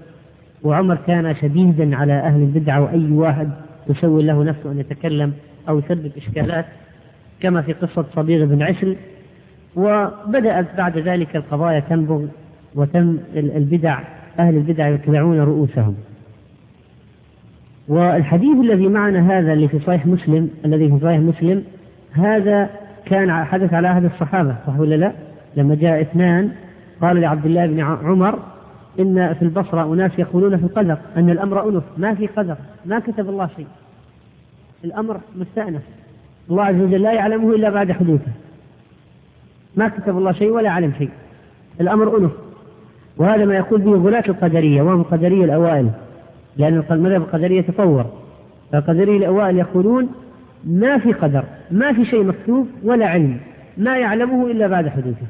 [SPEAKER 1] وعمر كان شديدا على أهل البدعه وأي واحد يسوي له نفسه أن يتكلم أو يسبب إشكالات كما في قصة صبيغ بن عسل وبدأت بعد ذلك القضايا تنبغ وتم البدع أهل البدع يتبعون رؤوسهم. والحديث الذي معنا هذا اللي في صحيح مسلم الذي في صحيح مسلم هذا كان حدث على عهد الصحابة صح ولا لا؟ لما جاء اثنان قال لعبد الله بن عمر إن في البصرة أناس يقولون في القدر أن الأمر أنف ما في قدر ما كتب الله شيء. الأمر مستأنف. الله عز وجل لا يعلمه إلا بعد حدوثه. ما كتب الله شيء ولا علم شيء. الأمر أنف. وهذا ما يقول به غلاة القدرية. وهم القدرية الأوائل. لأن المذهب القدرية تطور. فالقدرية الأوائل يقولون ما في قدر ما في شيء مكتوب ولا علم. ما يعلمه إلا بعد حدوثه.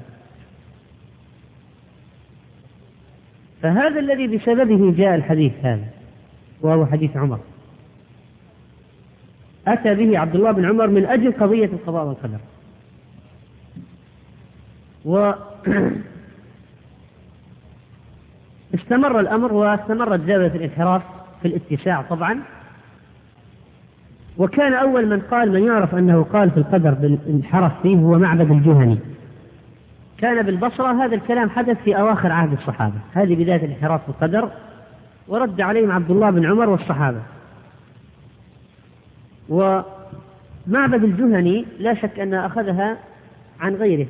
[SPEAKER 1] فهذا الذي بسببه جاء الحديث هذا وهو حديث عمر. أتى به عبد الله بن عمر من أجل قضية القضاء والقدر. و استمر الأمر واستمرت زاوية الانحراف في الاتساع طبعا. وكان أول من قال من يعرف أنه قال في القدر بالانحراف فيه هو معبد الجهني. كان بالبصرة هذا الكلام حدث في أواخر عهد الصحابة. هذه بداية الانحراف في القدر ورد عليهم عبد الله بن عمر والصحابة. ومعبد الجهني لا شك أن أخذها عن غيره.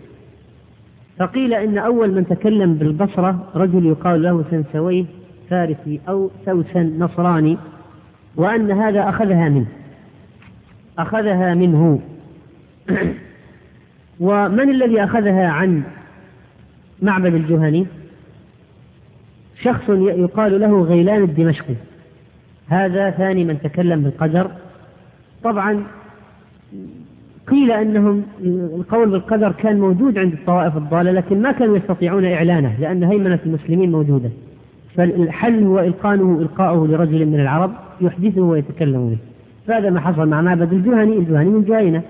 [SPEAKER 1] فقيل إن أول من تكلم بالبصرة رجل يقال له سنسويه فارسي أو سوسن نصراني وأن هذا أخذها منه. أخذها منه. ومن الذي أخذها عن معبد الجهني؟ شخص يقال له غيلان الدمشقي. هذا ثاني من تكلم بالقدر. طبعا قيل أنهم القول بالقدر كان موجود عند الطوائف الضالة لكن ما كانوا يستطيعون إعلانه لأن هيمنة المسلمين موجودة. فالحل هو إلقانه القاؤه لرجل من العرب يحدثه ويتكلم به. فهذا ما حصل مع معبد الجهني الجهني من جاينه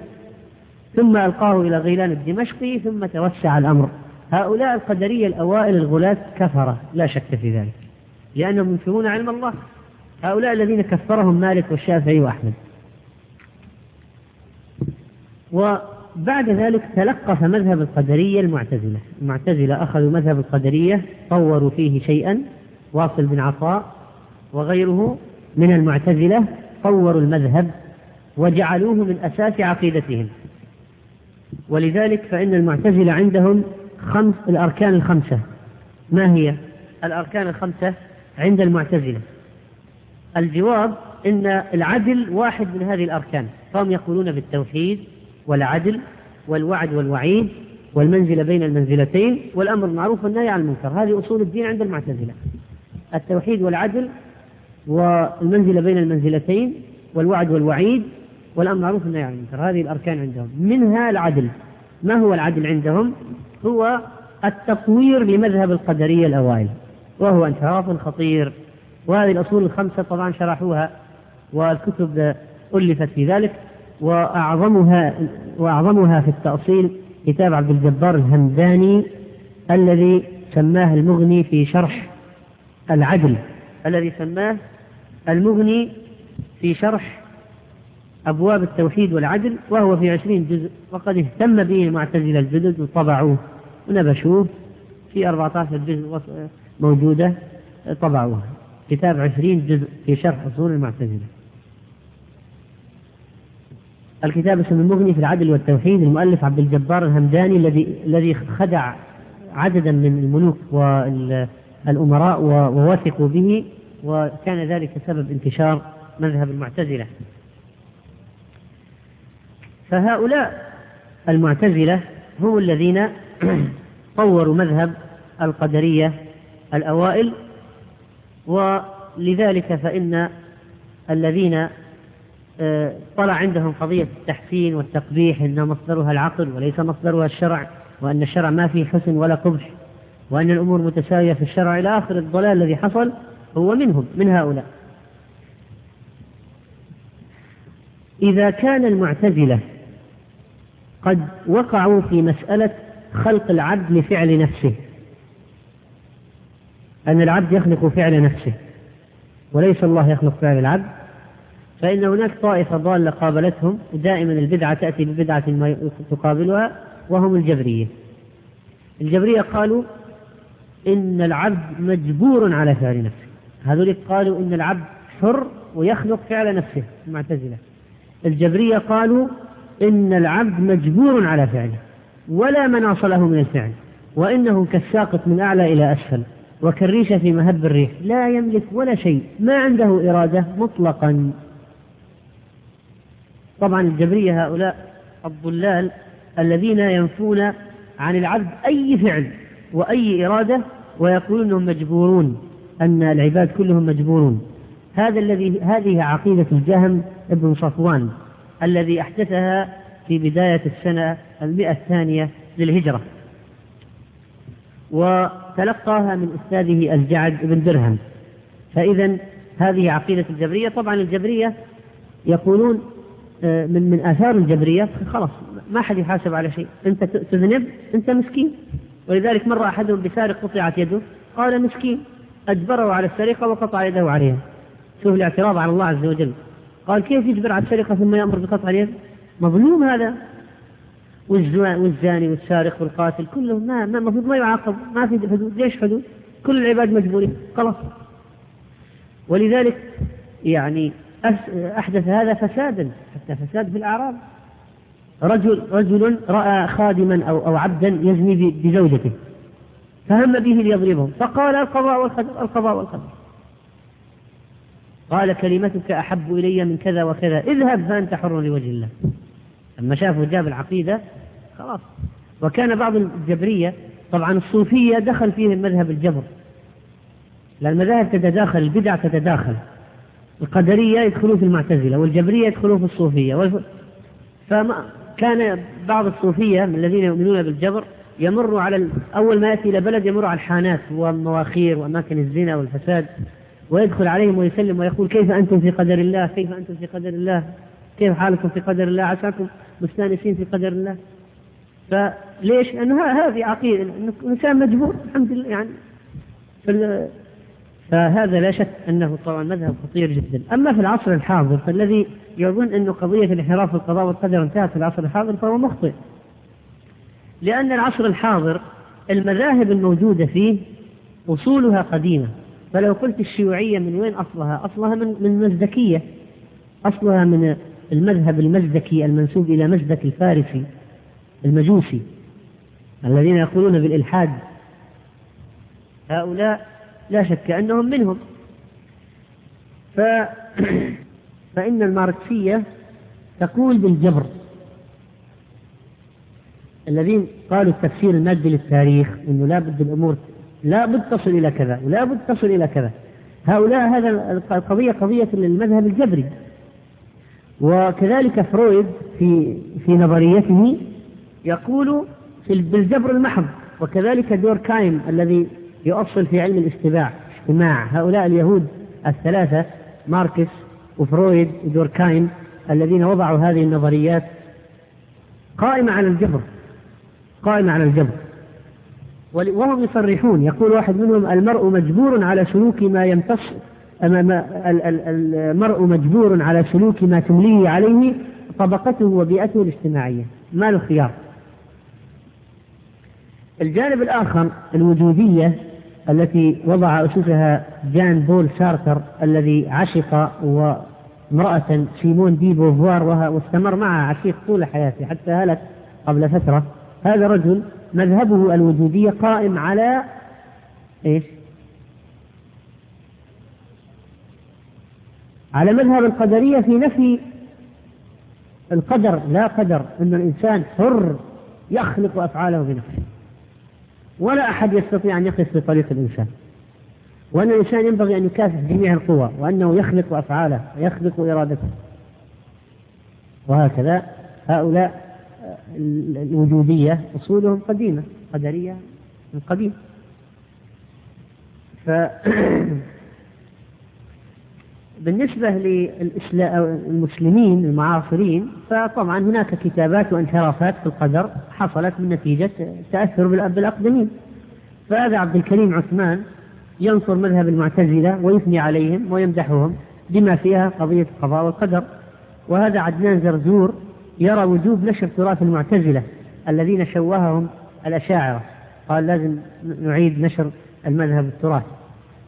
[SPEAKER 1] ثم ألقاه إلى غيلان الدمشقي ثم توسع الأمر. هؤلاء القدرية الأوائل الغلاة كفرة لا شك في ذلك لأنهم ينكرون علم الله. هؤلاء الذين كفرهم مالك والشافعي وأحمد. وبعد ذلك تلقف مذهب القدرية المعتزلة. المعتزلة أخذوا مذهب القدرية طوروا فيه شيئا واصل بن عطاء وغيره من المعتزلة طوروا المذهب وجعلوه من أساس عقيدتهم. ولذلك فإن المعتزلة عندهم خمس الأركان الخمسة. ما هي؟ الأركان الخمسة عند المعتزلة. الجواب إن العدل واحد من هذه الأركان. فهم يقولون بالتوحيد والعدل والوعد والوعيد والمنزلة بين المنزلتين والأمر بالمعروف والنهي عن المنكر. هذه أصول الدين عند المعتزلة. التوحيد والعدل والمنزلة بين المنزلتين والوعد والوعيد والأمر بالمعروف والنهي عن المنكر. هذه الأركان عندهم. منها العدل. ما هو العدل عندهم؟ هو التطوير لمذهب القدرية الأوائل وهو انحراف خطير. وهذه الأصول الخمسة طبعا شرحوها والكتب ألفت في ذلك. وأعظمها وأعظمها في التأصيل كتاب عبد الجبار الهمداني الذي سماه المغني في شرح العدل. الذي سماه المغني في شرح أبواب التوحيد والعدل وهو في عشرين جزء وقد اهتم به المعتزلة الجدد وطبعوه ونبشوه في 14 جزء موجودة طبعوها كتاب عشرين جزء في شرح أصول المعتزلة. الكتاب اسمه المغني في العدل والتوحيد المؤلف عبد الجبار الهمداني الذي الذي خدع عددا من الملوك والأمراء ووثقوا به وكان ذلك سبب انتشار مذهب المعتزلة. فهؤلاء المعتزلة هم الذين طوروا مذهب القدرية الأوائل ولذلك فإن الذين طلع عندهم قضية التحسين والتقبيح أن مصدرها العقل وليس مصدرها الشرع وأن الشرع ما فيه حسن ولا قبح وأن الأمور متساوية في الشرع إلى آخر الضلال الذي حصل هو منهم من هؤلاء. إذا كان المعتزلة قد وقعوا في مسألة خلق العبد لفعل نفسه أن العبد يخلق فعل نفسه وليس الله يخلق فعل العبد فإن هناك طائفة ضالة قابلتهم ودائما البدعة تأتي ببدعة ما تقابلها وهم الجبرية. الجبرية قالوا إن العبد مجبور على فعل نفسه. هذول قالوا إن العبد حر ويخلق فعل نفسه المعتزلة. الجبرية قالوا إن العبد مجبور على فعله ولا مناص له من الفعل وإنه كالساقط من أعلى إلى أسفل وكالريشة في مهب الريح لا يملك ولا شيء ما عنده إرادة مطلقا. طبعا الجبرية هؤلاء الضلال الذين ينفون عن العبد أي فعل وأي إرادة ويقولون أنهم مجبورون أن العباد كلهم مجبورون. هذا الذي هذه عقيدة الجهم ابن صفوان الذي أحدثها في بداية السنة المئة الثانية للهجرة. وتلقاها من أستاذه الجعد بن درهم. فإذا هذه عقيدة الجبرية. طبعا الجبرية يقولون من من آثار الجبرية خلاص ما حد يحاسب على شيء. أنت تذنب أنت مسكين. ولذلك مر أحدهم بسارق قطعت يده. قال مسكين. أجبره على السرقة وقطع يده عليها شوف الاعتراض على الله عز وجل. قال كيف يجبر على السرقة ثم يأمر بقطع اليد؟ مظلوم هذا. والزاني والسارق والقاتل كلهم ما ما المفروض ما يعاقب. ما في حدود. ليش حدود؟ كل العباد مجبورين. خلاص. ولذلك يعني أحدث هذا فسادا حتى فساد في الأعراض. رجل رجل رأى خادما أو أو عبدا يزني بزوجته فهم به ليضربه فقال القضاء والقدر القضاء والقدر. قال كلمتك أحب إلي من كذا وكذا اذهب فأنت حر لوجه الله. لما شافوا جاب العقيدة خلاص. وكان بعض الجبرية طبعا الصوفية دخل فيهم مذهب الجبر. لأن المذاهب تتداخل البدع تتداخل. القدرية يدخلون في المعتزلة والجبرية يدخلون في الصوفية. فما كان بعض الصوفية من الذين يؤمنون بالجبر يمر على أول ما يأتي إلى بلد يمر على الحانات والمواخير وأماكن الزنا والفساد ويدخل عليهم ويسلم ويقول كيف أنتم في قدر الله؟ كيف أنتم في قدر الله؟ كيف حالكم في قدر الله؟ عساكم مستأنسين في قدر الله؟ فليش؟ لأنه هذه عقيدة. الإنسان مجبور الحمد لله يعني. فهذا لا شك أنه طبعا مذهب خطير جدا. أما في العصر الحاضر فالذي يظن أن قضية الانحراف في القضاء والقدر انتهت في العصر الحاضر فهو مخطئ. لأن العصر الحاضر المذاهب الموجودة فيه أصولها قديمة. فلو قلت الشيوعية من وين أصلها؟ أصلها من من المزدكية أصلها من المذهب المزدكي المنسوب إلى مزدك الفارسي المجوسي الذين يقولون بالإلحاد. هؤلاء لا شك أنهم منهم. ف... فإن الماركسية تقول بالجبر. الذين قالوا التفسير المادي للتاريخ إنه لا بد الأمور لا بد تصل إلى كذا ولا بد تصل إلى كذا. هؤلاء هذا القضية قضية للمذهب الجبري. وكذلك فرويد في في نظريته يقول بالجبر المحض. وكذلك دوركايم الذي يؤصل في علم الاجتماع اجتماع هؤلاء اليهود الثلاثة ماركس وفرويد ودوركايم الذين وضعوا هذه النظريات قائمة على الجبر قائمة على الجبر. وهم يصرحون يقول واحد منهم المرء مجبور على سلوك ما يمتص المرء مجبور على سلوك ما تمليه عليه طبقته وبيئته الاجتماعية. ما له خيار الجانب الآخر الوجودية التي وضع أسسها جان بول سارتر الذي عشق امرأة سيمون دي بوفوار واستمر معها عشيق طول حياته حتى هلك قبل فترة هذا رجل مذهبه الوجودية قائم على إيش؟ على مذهب القدرية في نفي القدر لا قدر أن الإنسان حر يخلق أفعاله بنفسه ولا أحد يستطيع أن يقف في طريق الإنسان. وأن الإنسان ينبغي أن يكافح جميع القوى وأنه يخلق أفعاله ويخلق إرادته. وهكذا هؤلاء الوجودية أصولهم قديمة قدرية من قديم ف بالنسبة للمسلمين المعاصرين فطبعا هناك كتابات وانحرافات في القدر حصلت من نتيجة تأثر بالأقدمين. فهذا عبد الكريم عثمان ينصر مذهب المعتزلة ويثني عليهم ويمدحهم بما فيها قضية القضاء والقدر وهذا عدنان زرزور يرى وجوب نشر تراث المعتزلة الذين شوههم الأشاعرة. قال لازم نعيد نشر المذهب التراث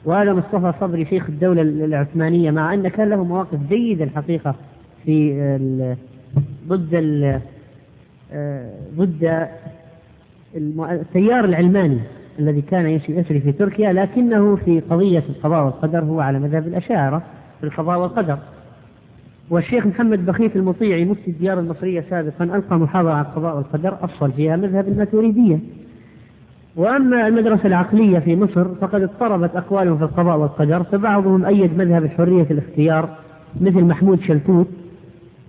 [SPEAKER 1] وهذا مصطفى صبري شيخ الدولة العثمانية مع أن كان له مواقف جيدة الحقيقة في ضد ضد التيار العلماني الذي كان يسري في تركيا لكنه في قضية القضاء والقدر هو على مذهب الأشاعرة في القضاء والقدر. والشيخ محمد بخيت المطيعي مفتي الديار المصرية سابقا ألقى محاضرة عن القضاء والقدر أصل فيها مذهب الماتوريدية. وأما المدرسة العقلية في مصر فقد اضطربت أقوالهم في القضاء والقدر فبعضهم أيد مذهب الحرية في الاختيار مثل محمود شلتوت.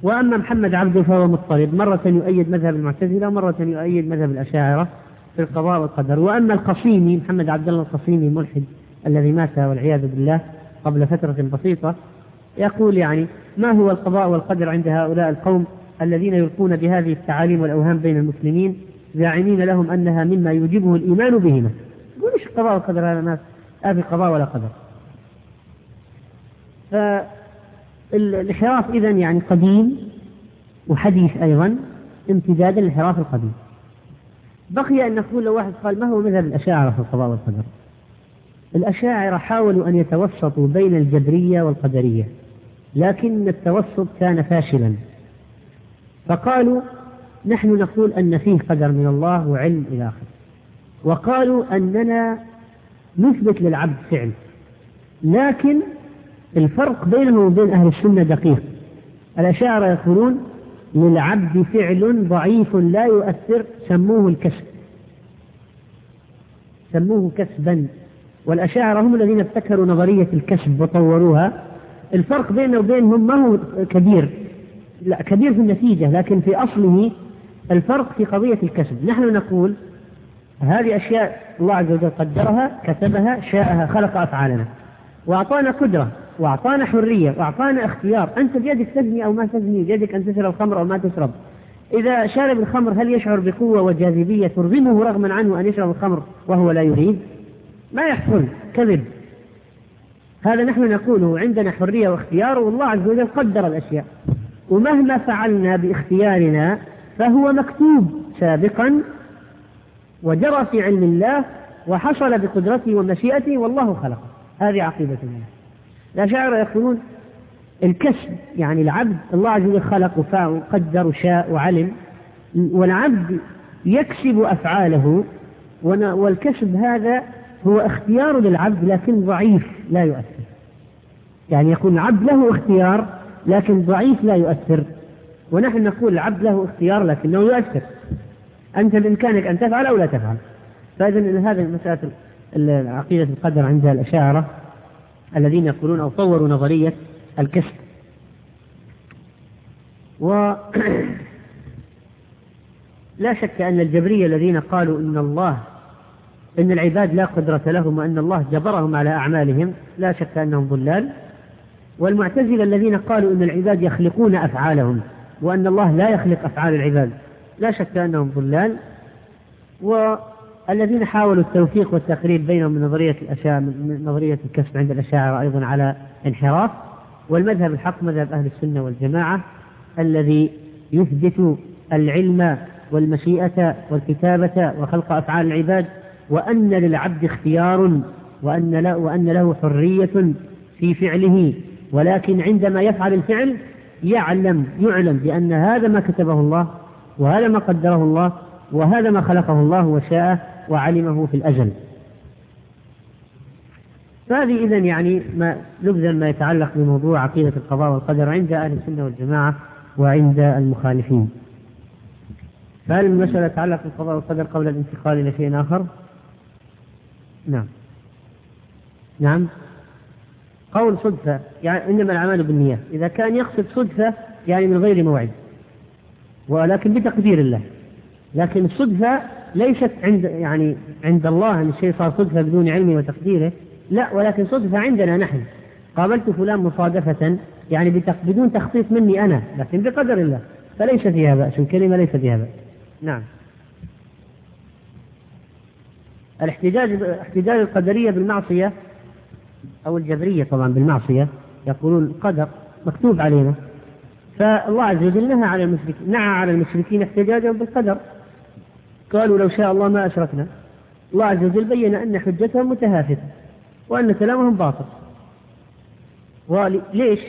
[SPEAKER 1] وأما محمد عبده فهو مضطرب مرة يؤيد مذهب المعتزلة ومرة يؤيد مذهب الأشاعرة في القضاء والقدر. وأما القصيمي محمد عبد الله القصيمي الملحد الذي مات والعياذ بالله قبل فترة بسيطة يقول يعني ما هو القضاء والقدر عند هؤلاء القوم الذين يلقون بهذه التعاليم والأوهام بين المسلمين؟ زاعمين لهم أنها مما يوجبه الإيمان بهما. يقول إيش القضاء والقدر هذا الناس؟ ما في قضاء ولا قدر. فالانحراف إذا يعني قديم وحديث أيضا امتدادا للانحراف القديم. بقي أن نقول لو واحد قال ما هو مذهب الأشاعرة في القضاء والقدر؟ الأشاعرة حاولوا أن يتوسطوا بين الجبرية والقدرية لكن التوسط كان فاشلا. فقالوا نحن نقول أن فيه قدر من الله وعلم إلى آخره. وقالوا أننا نثبت للعبد فعل لكن الفرق بينه وبين أهل السنة دقيق. الأشاعرة يقولون للعبد فعل ضعيف لا يؤثر سموه الكسب. سموه كسبا. والأشاعرة هم الذين ابتكروا نظرية الكسب وطوروها. الفرق بينه وبينهم ما هو كبير. لا كبير في النتيجة لكن في أصله الفرق في قضية الكسب. نحن نقول هذه أشياء الله عز وجل قدرها كتبها شاءها خلق أفعالنا. وأعطانا قدرة وأعطانا حرية وأعطانا اختيار. أنت بيدك تزني أو ما تزني بيدك أن تشرب الخمر أو ما تشرب. إذا شرب الخمر هل يشعر بقوة وجاذبية ترغمه رغما عنه أن يشرب الخمر وهو لا يريد؟ ما يحصل. كذب. هذا نحن نقوله. عندنا حرية واختيار والله عز وجل قدر الأشياء. ومهما فعلنا باختيارنا فهو مكتوب سابقا وجرى في علم الله وحصل بقدرته ومشيئته والله خلقه. هذه عقيدة الله. الأشاعرة يقولون الكسب يعني العبد الله عز وجل خلق وقدر وشاء وعلم والعبد يكسب أفعاله والكسب هذا هو اختيار للعبد لكن ضعيف لا يؤثر. يعني يكون العبد له اختيار لكن ضعيف لا يؤثر. ونحن نقول العبد له اختيار لكنه يؤثر. أنت بإمكانك أن تفعل أو لا تفعل. فإذا هذه مسألة عقيدة القدر عند الأشاعرة الذين يقولون أو طوروا نظرية الكسب. و لا شك أن الجبرية الذين قالوا إن الله إن العباد لا قدرة لهم وأن الله جبرهم على أعمالهم لا شك أنهم ضلال. والمعتزلة الذين قالوا إن العباد يخلقون أفعالهم وأن الله لا يخلق أفعال العباد. لا شك أنهم ضلال والذين حاولوا التوفيق والتقريب بينهم من نظرية الأشياء من نظرية الكسب عند الأشاعرة أيضا على انحراف والمذهب الحق مذهب أهل السنة والجماعة الذي يثبت العلم والمشيئة والكتابة وخلق أفعال العباد وأن للعبد اختيار وأن وأن له حرية في فعله ولكن عندما يفعل الفعل يعلم يعلم بأن هذا ما كتبه الله وهذا ما قدره الله وهذا ما خلقه الله وشاءه وعلمه في الأجل. فهذه إذا يعني ما نبذا ما يتعلق بموضوع عقيدة القضاء والقدر عند أهل السنة والجماعة وعند المخالفين. فهل المسألة تتعلق بالقضاء والقدر قبل الانتقال إلى شيء آخر؟ نعم. نعم؟ قول صدفة يعني إنما الأعمال بالنيات إذا كان يقصد صدفة يعني من غير موعد. ولكن بتقدير الله. لكن الصدفة ليست عند يعني عند الله أن الشيء صار صدفة بدون علمه وتقديره. لا ولكن صدفة عندنا نحن. قابلت فلان مصادفة يعني بدون تخطيط مني أنا لكن بقدر الله. فليس فيها بأس الكلمة ليس فيها بأس. نعم. الاحتجاج احتجاج القدرية بالمعصية أو الجبرية طبعا بالمعصية يقولون القدر مكتوب علينا. فالله عز وجل نهى على المشركين نهى على المشركين احتجاجهم بالقدر. قالوا لو شاء الله ما أشركنا. الله عز وجل بين أن حجتهم متهافتة وأن كلامهم باطل. وليش؟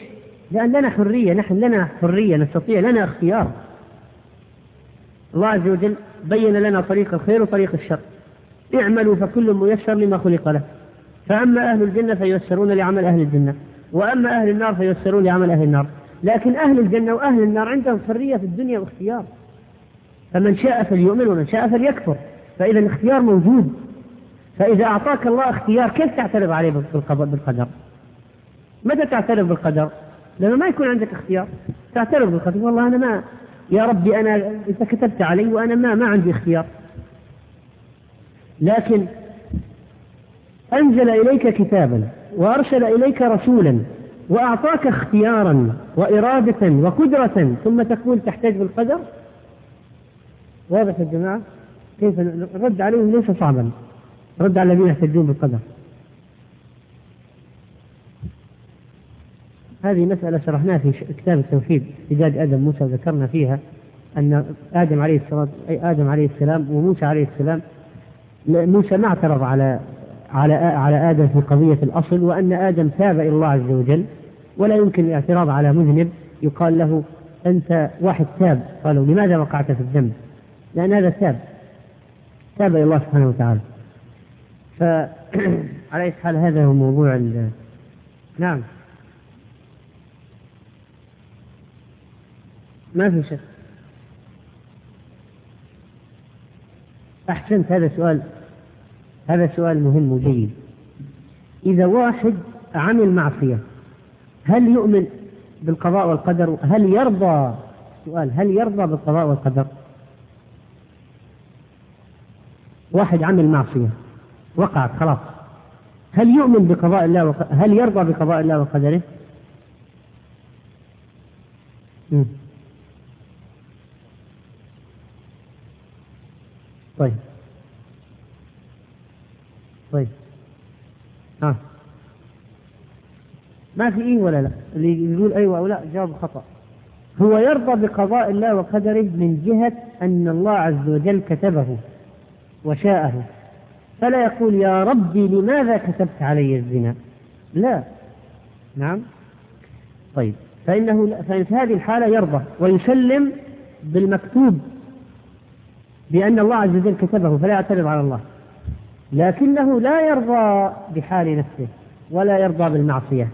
[SPEAKER 1] لأن لنا حرية نحن لنا حرية نستطيع لنا اختيار. الله عز وجل بين لنا طريق الخير وطريق الشر. اعملوا فكل ميسر لما خلق له. فأما أهل الجنة فييسرون لعمل أهل الجنة وأما أهل النار فييسرون لعمل أهل النار. لكن أهل الجنة وأهل النار عندهم حرية في الدنيا واختيار. فمن شاء فليؤمن ومن شاء فليكفر. فإذا الاختيار موجود. فإذا أعطاك الله اختيار كيف تعترض عليه بالقدر؟ متى تعترض بالقدر؟ لما ما يكون عندك اختيار. تعترض بالقدر. والله أنا ما يا ربي أنا أنت كتبت علي وأنا ما ما عندي اختيار. لكن أنزل إليك كتابا وأرسل إليك رسولا وأعطاك اختيارا وإرادة وقدرة ثم تقول تحتاج بالقدر؟ واضح يا جماعة؟ كيف الرد عليهم ليس صعبا. رد على الذين يحتجون بالقدر. هذه مسألة شرحناها في كتاب التوحيد احتجاج آدم موسى ذكرنا فيها أن آدم عليه الصلاة أي آدم عليه السلام وموسى عليه السلام موسى ما اعترض على على على آدم في قضية الأصل وأن آدم تاب إلى الله عز وجل ولا يمكن الاعتراض على مذنب يقال له أنت واحد تاب. قالوا لماذا وقعت في الذنب؟ لأن هذا تاب. تاب إلى الله سبحانه وتعالى. فعلى حال هذا هو موضوع نعم. ما في شك. أحسنت هذا سؤال. هذا سؤال مهم وجيد. إذا واحد عمل معصية هل يؤمن بالقضاء والقدر؟ هل يرضى؟ سؤال هل يرضى بالقضاء والقدر؟ واحد عمل معصية وقعت خلاص. هل يؤمن بقضاء الله وق... هل يرضى بقضاء الله وقدره؟ طيب. طيب. ها. ما في إيه ولا لا؟ اللي يقول أيوة أو لا جواب خطأ. هو يرضى بقضاء الله وقدره من جهة أن الله عز وجل كتبه وشاءه. فلا يقول يا ربي لماذا كتبت علي الزنا؟ لا. نعم. طيب. فإنه فإن في هذه الحالة يرضى ويسلم بالمكتوب بأن الله عز وجل كتبه فلا يعترض على الله. لكنه لا يرضى بحال نفسه ولا يرضى بالمعصية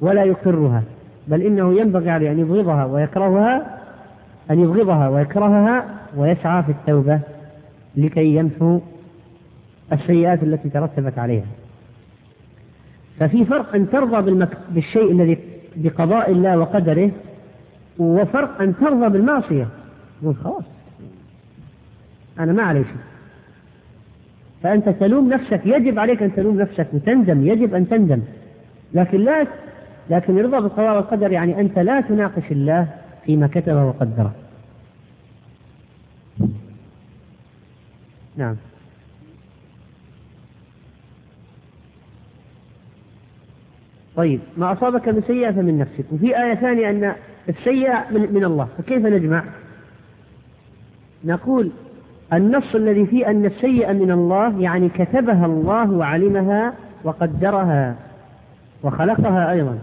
[SPEAKER 1] ولا يقرها بل إنه ينبغي عليه أن يبغضها ويكرهها أن يبغضها ويكرهها ويسعى في التوبة لكي يمحو السيئات التي ترتبت عليها. ففي فرق أن ترضى بالمك... بالشيء الذي بقضاء الله وقدره وفرق أن ترضى بالمعصية. تقول خلاص أنا ما علي شيء. فأنت تلوم نفسك يجب عليك أن تلوم نفسك وتندم يجب أن تندم. لكن لا لكن الرضا بالقضاء والقدر يعني أنت لا تناقش الله فيما كتبه وقدره. نعم. طيب ما أصابك من سيئة فمن نفسك. وفي آية ثانية أن السيئة من, من الله. فكيف نجمع؟ نقول النص الذي فيه أن السيئة من الله يعني كتبها الله وعلمها وقدرها وخلقها أيضا.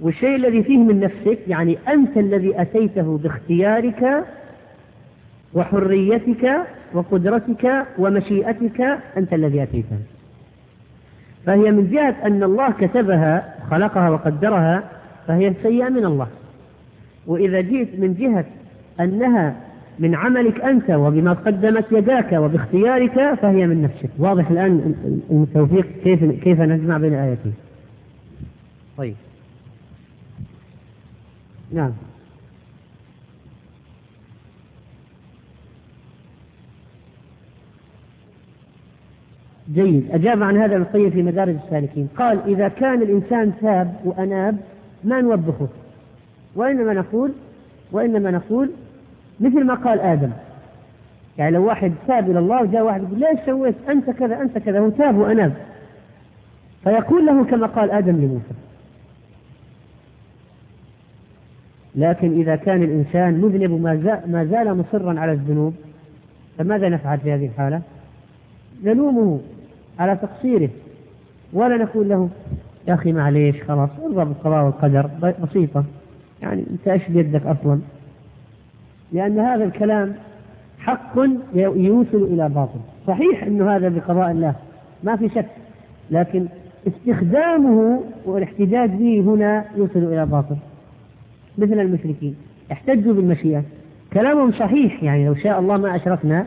[SPEAKER 1] والشيء الذي فيه من نفسك يعني أنت الذي أتيته باختيارك وحريتك وقدرتك ومشيئتك أنت الذي أتيته. فهي من جهة أن الله كتبها خلقها وقدرها فهي سيئة من الله. وإذا جئت من جهة أنها من عملك أنت وبما قدمت يداك وباختيارك فهي من نفسك. واضح الآن التوفيق كيف كيف نجمع بين آيتين طيب. نعم. جيد. أجاب عن هذا القيم في مدارج السالكين. قال إذا كان الإنسان تاب وأناب ما نوبخه. وإنما نقول وإنما نقول مثل ما قال آدم. يعني لو واحد تاب إلى الله وجاء واحد يقول ليش سويت أنت كذا أنت كذا هو تاب وأناب. فيقول له كما قال آدم لموسى. لكن إذا كان الإنسان مذنب ما زال مصرا على الذنوب فماذا نفعل في هذه الحالة؟ نلومه على تقصيره. ولا نقول له يا أخي معليش خلاص ارضى بالقضاء والقدر بسيطة. يعني أنت إيش بيدك أصلا؟ لأن هذا الكلام حق يوصل إلى باطل. صحيح أنه هذا بقضاء الله ما في شك لكن استخدامه والاحتجاج به هنا يوصل إلى باطل. مثل المشركين احتجوا بالمشيئة. كلامهم صحيح يعني لو شاء الله ما أشركنا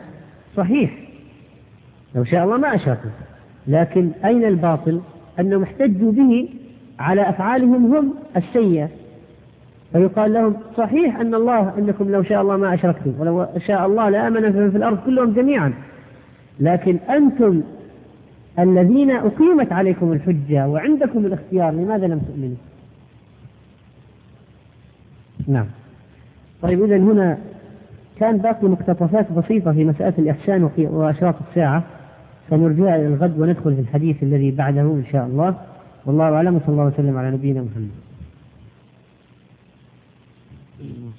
[SPEAKER 1] صحيح. لو شاء الله ما أشركوا لكن أين الباطل؟ أنهم احتجوا به على أفعالهم هم السيئة. فيقال لهم صحيح أن الله أنكم لو شاء الله ما أشركتم ولو شاء الله لآمن في الأرض كلهم جميعا. لكن أنتم الذين أقيمت عليكم الحجة وعندكم الاختيار لماذا لم تؤمنوا؟ نعم. طيب إذا هنا كان باقي مقتطفات بسيطة في مسألة الإحسان وأشراط الساعة. سنرجعها إلى الغد وندخل في الحديث الذي بعده إن شاء الله. والله أعلم وصلى الله وسلم على نبينا محمد.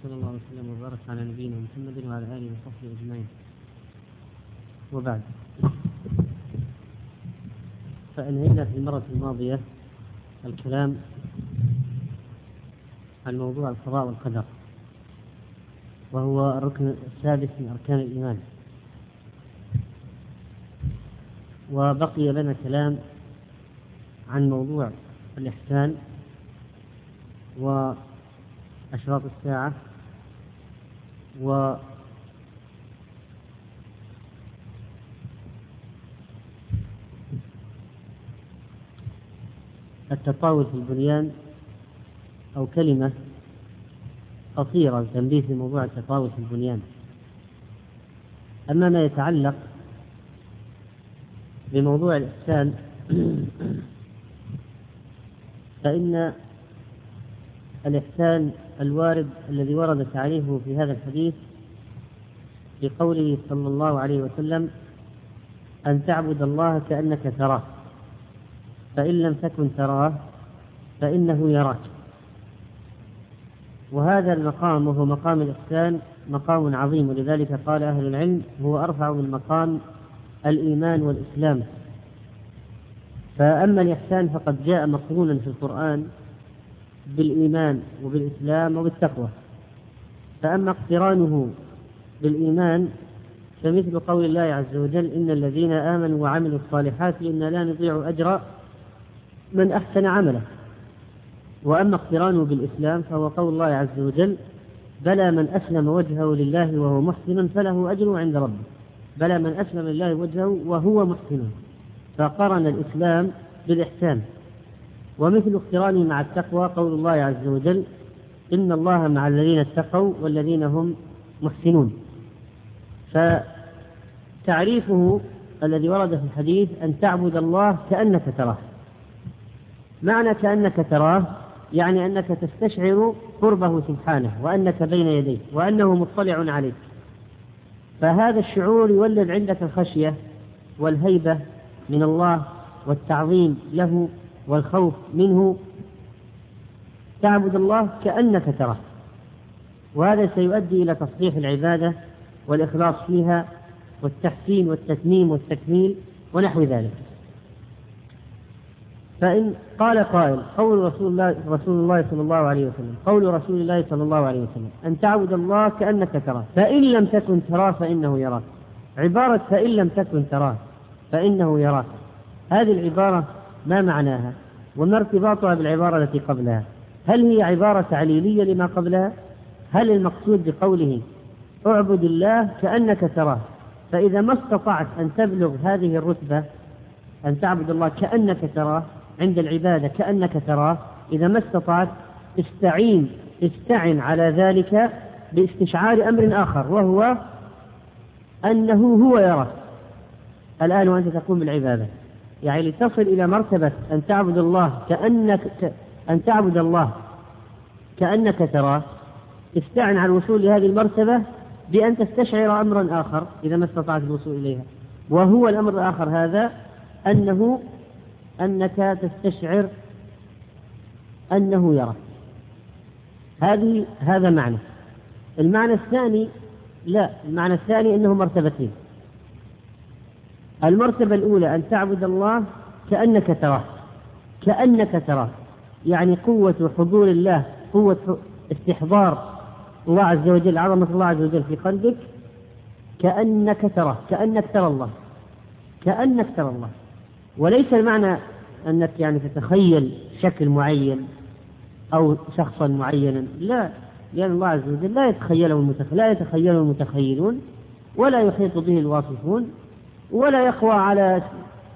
[SPEAKER 1] وصلى الله وسلم وبارك على نبينا محمد وعلى آله وصحبه أجمعين. وبعد فانهينا في المرة الماضية الكلام عن موضوع القضاء والقدر وهو الركن السادس من أركان الإيمان. وبقي لنا كلام عن موضوع الإحسان وأشراط الساعة و التطاول في البنيان أو كلمة قصيرة تنبيه في موضوع التطاول في البنيان. أما ما يتعلق بموضوع الإحسان فإن الإحسان الوارد الذي ورد تعريفه في هذا الحديث بقوله صلى الله عليه وسلم أن تعبد الله كأنك تراه فإن لم تكن تراه فإنه يراك. وهذا المقام وهو مقام الإحسان مقام عظيم ولذلك قال أهل العلم هو أرفع من مقام الإيمان والإسلام. فأما الإحسان فقد جاء مقرونا في القرآن بالإيمان وبالإسلام وبالتقوى. فأما اقترانه بالإيمان فمثل قول الله عز وجل إن الذين آمنوا وعملوا الصالحات إنا لا نضيع أجر من أحسن عمله. وأما اقترانه بالإسلام فهو قول الله عز وجل بلى من أسلم وجهه لله وهو محسن فله أجر عند ربه. بلى من أسلم لله وجهه وهو محسن. فقرن الإسلام بالإحسان. ومثل اقترانه مع التقوى قول الله عز وجل إن الله مع الذين اتقوا والذين هم محسنون. فتعريفه الذي ورد في الحديث أن تعبد الله كأنك تراه. معنى كأنك تراه يعني أنك تستشعر قربه سبحانه وأنك بين يديه وأنه مطلع عليك. فهذا الشعور يولد عندك الخشية والهيبة من الله والتعظيم له والخوف منه تعبد الله كأنك تراه. وهذا سيؤدي إلى تصحيح العبادة والإخلاص فيها والتحسين والتتميم والتكميل ونحو ذلك. فإن قال قائل قول رسول الله رسول الله صلى الله عليه وسلم قول رسول الله صلى الله عليه وسلم أن تعبد الله كأنك تراه. فإن لم تكن تراه فإنه يراك. عبارة فإن لم تكن تراه فإنه يراك. هذه العبارة ما معناها؟ وما ارتباطها بالعبارة التي قبلها. هل هي عبارة تعليلية لما قبلها؟ هل المقصود بقوله اعبد الله كأنك تراه؟ فإذا ما استطعت أن تبلغ هذه الرتبة أن تعبد الله كأنك تراه عند العبادة كأنك تراه إذا ما استطعت استعين استعن على ذلك باستشعار أمر آخر وهو أنه هو يراك الآن وأنت تقوم بالعبادة. يعني لتصل إلى مرتبة أن تعبد الله كأنك أن تعبد الله كأنك تراه استعن على الوصول لهذه المرتبة بأن تستشعر أمرا آخر إذا ما استطعت الوصول إليها. وهو الأمر الآخر هذا أنه أنك تستشعر أنه يراك. هذه هذا معنى. المعنى الثاني لا المعنى الثاني أنه مرتبتين. المرتبة الأولى أن تعبد الله كأنك تراه كأنك تراه يعني قوة حضور الله قوة استحضار الله عز وجل عظمة الله عز وجل في قلبك كأنك تراه كأنك ترى الله كأنك ترى الله وليس المعنى أنك يعني تتخيل شكل معين أو شخصا معينا لا لأن الله عز وجل لا يتخيله. لا يتخيله المتخيلون ولا يحيط به الواصفون ولا يقوى على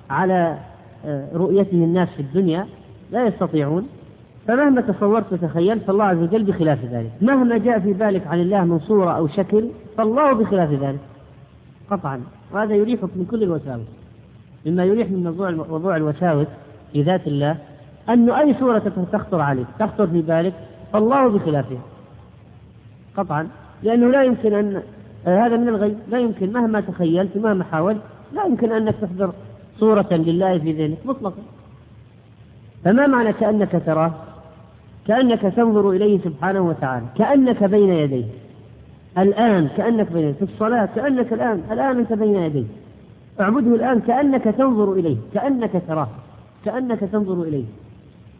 [SPEAKER 1] على آه، رؤيته الناس في الدنيا لا يستطيعون. فمهما تصورت وتخيلت فالله عز وجل بخلاف ذلك. مهما جاء في بالك عن الله من صورة أو شكل فالله بخلاف ذلك. قطعا. وهذا يريحك من كل الوساوس. مما يريح من موضوع الوساوس في ذات الله أن أي صورة تخطر عليك تخطر في بالك فالله بخلافها قطعا. لأنه لا يمكن أن هذا من الغيب. لا يمكن مهما تخيلت مهما حاولت لا يمكن أنك تحضر صورة لله في ذهنك مطلقا. فما معنى كأنك تراه؟ كأنك تنظر إليه سبحانه وتعالى كأنك بين يديه. الآن كأنك بين يديه في الصلاة كأنك الآن الآن أنت بين يديه. اعبده الآن كأنك تنظر إليه كأنك تراه كأنك تنظر إليه.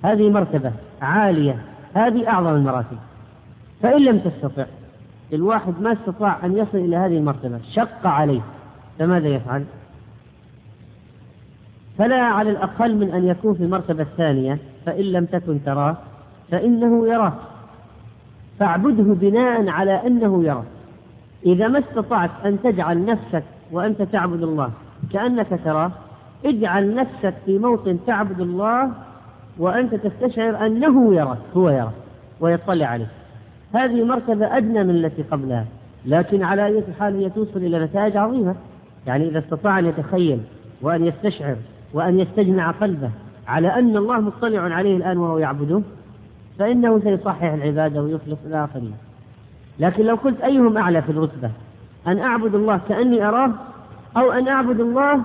[SPEAKER 1] هذه مرتبة عالية هذه أعظم المراتب. فإن لم تستطع الواحد ما استطاع أن يصل إلى هذه المرتبة شق عليه. فماذا يفعل؟ فلا على الأقل من أن يكون في المرتبة الثانية فإن لم تكن تراه فإنه يراك فاعبده بناء على أنه يراك إذا ما استطعت أن تجعل نفسك وأنت تعبد الله كأنك تراه اجعل نفسك في موطن تعبد الله وأنت تستشعر أنه يراك هو يراك ويطلع عليك هذه مرتبة أدنى من التي قبلها لكن على أي حال هي توصل إلى نتائج عظيمة. يعني إذا استطاع أن يتخيل وأن يستشعر وأن يستجمع قلبه. على أن الله مطلع عليه الآن وهو يعبده فإنه سيصحح العبادة ويخلص الآخرين. لكن لو قلت أيهم أعلى في الرتبة؟ أن أعبد الله كأني أراه أو أن أعبد الله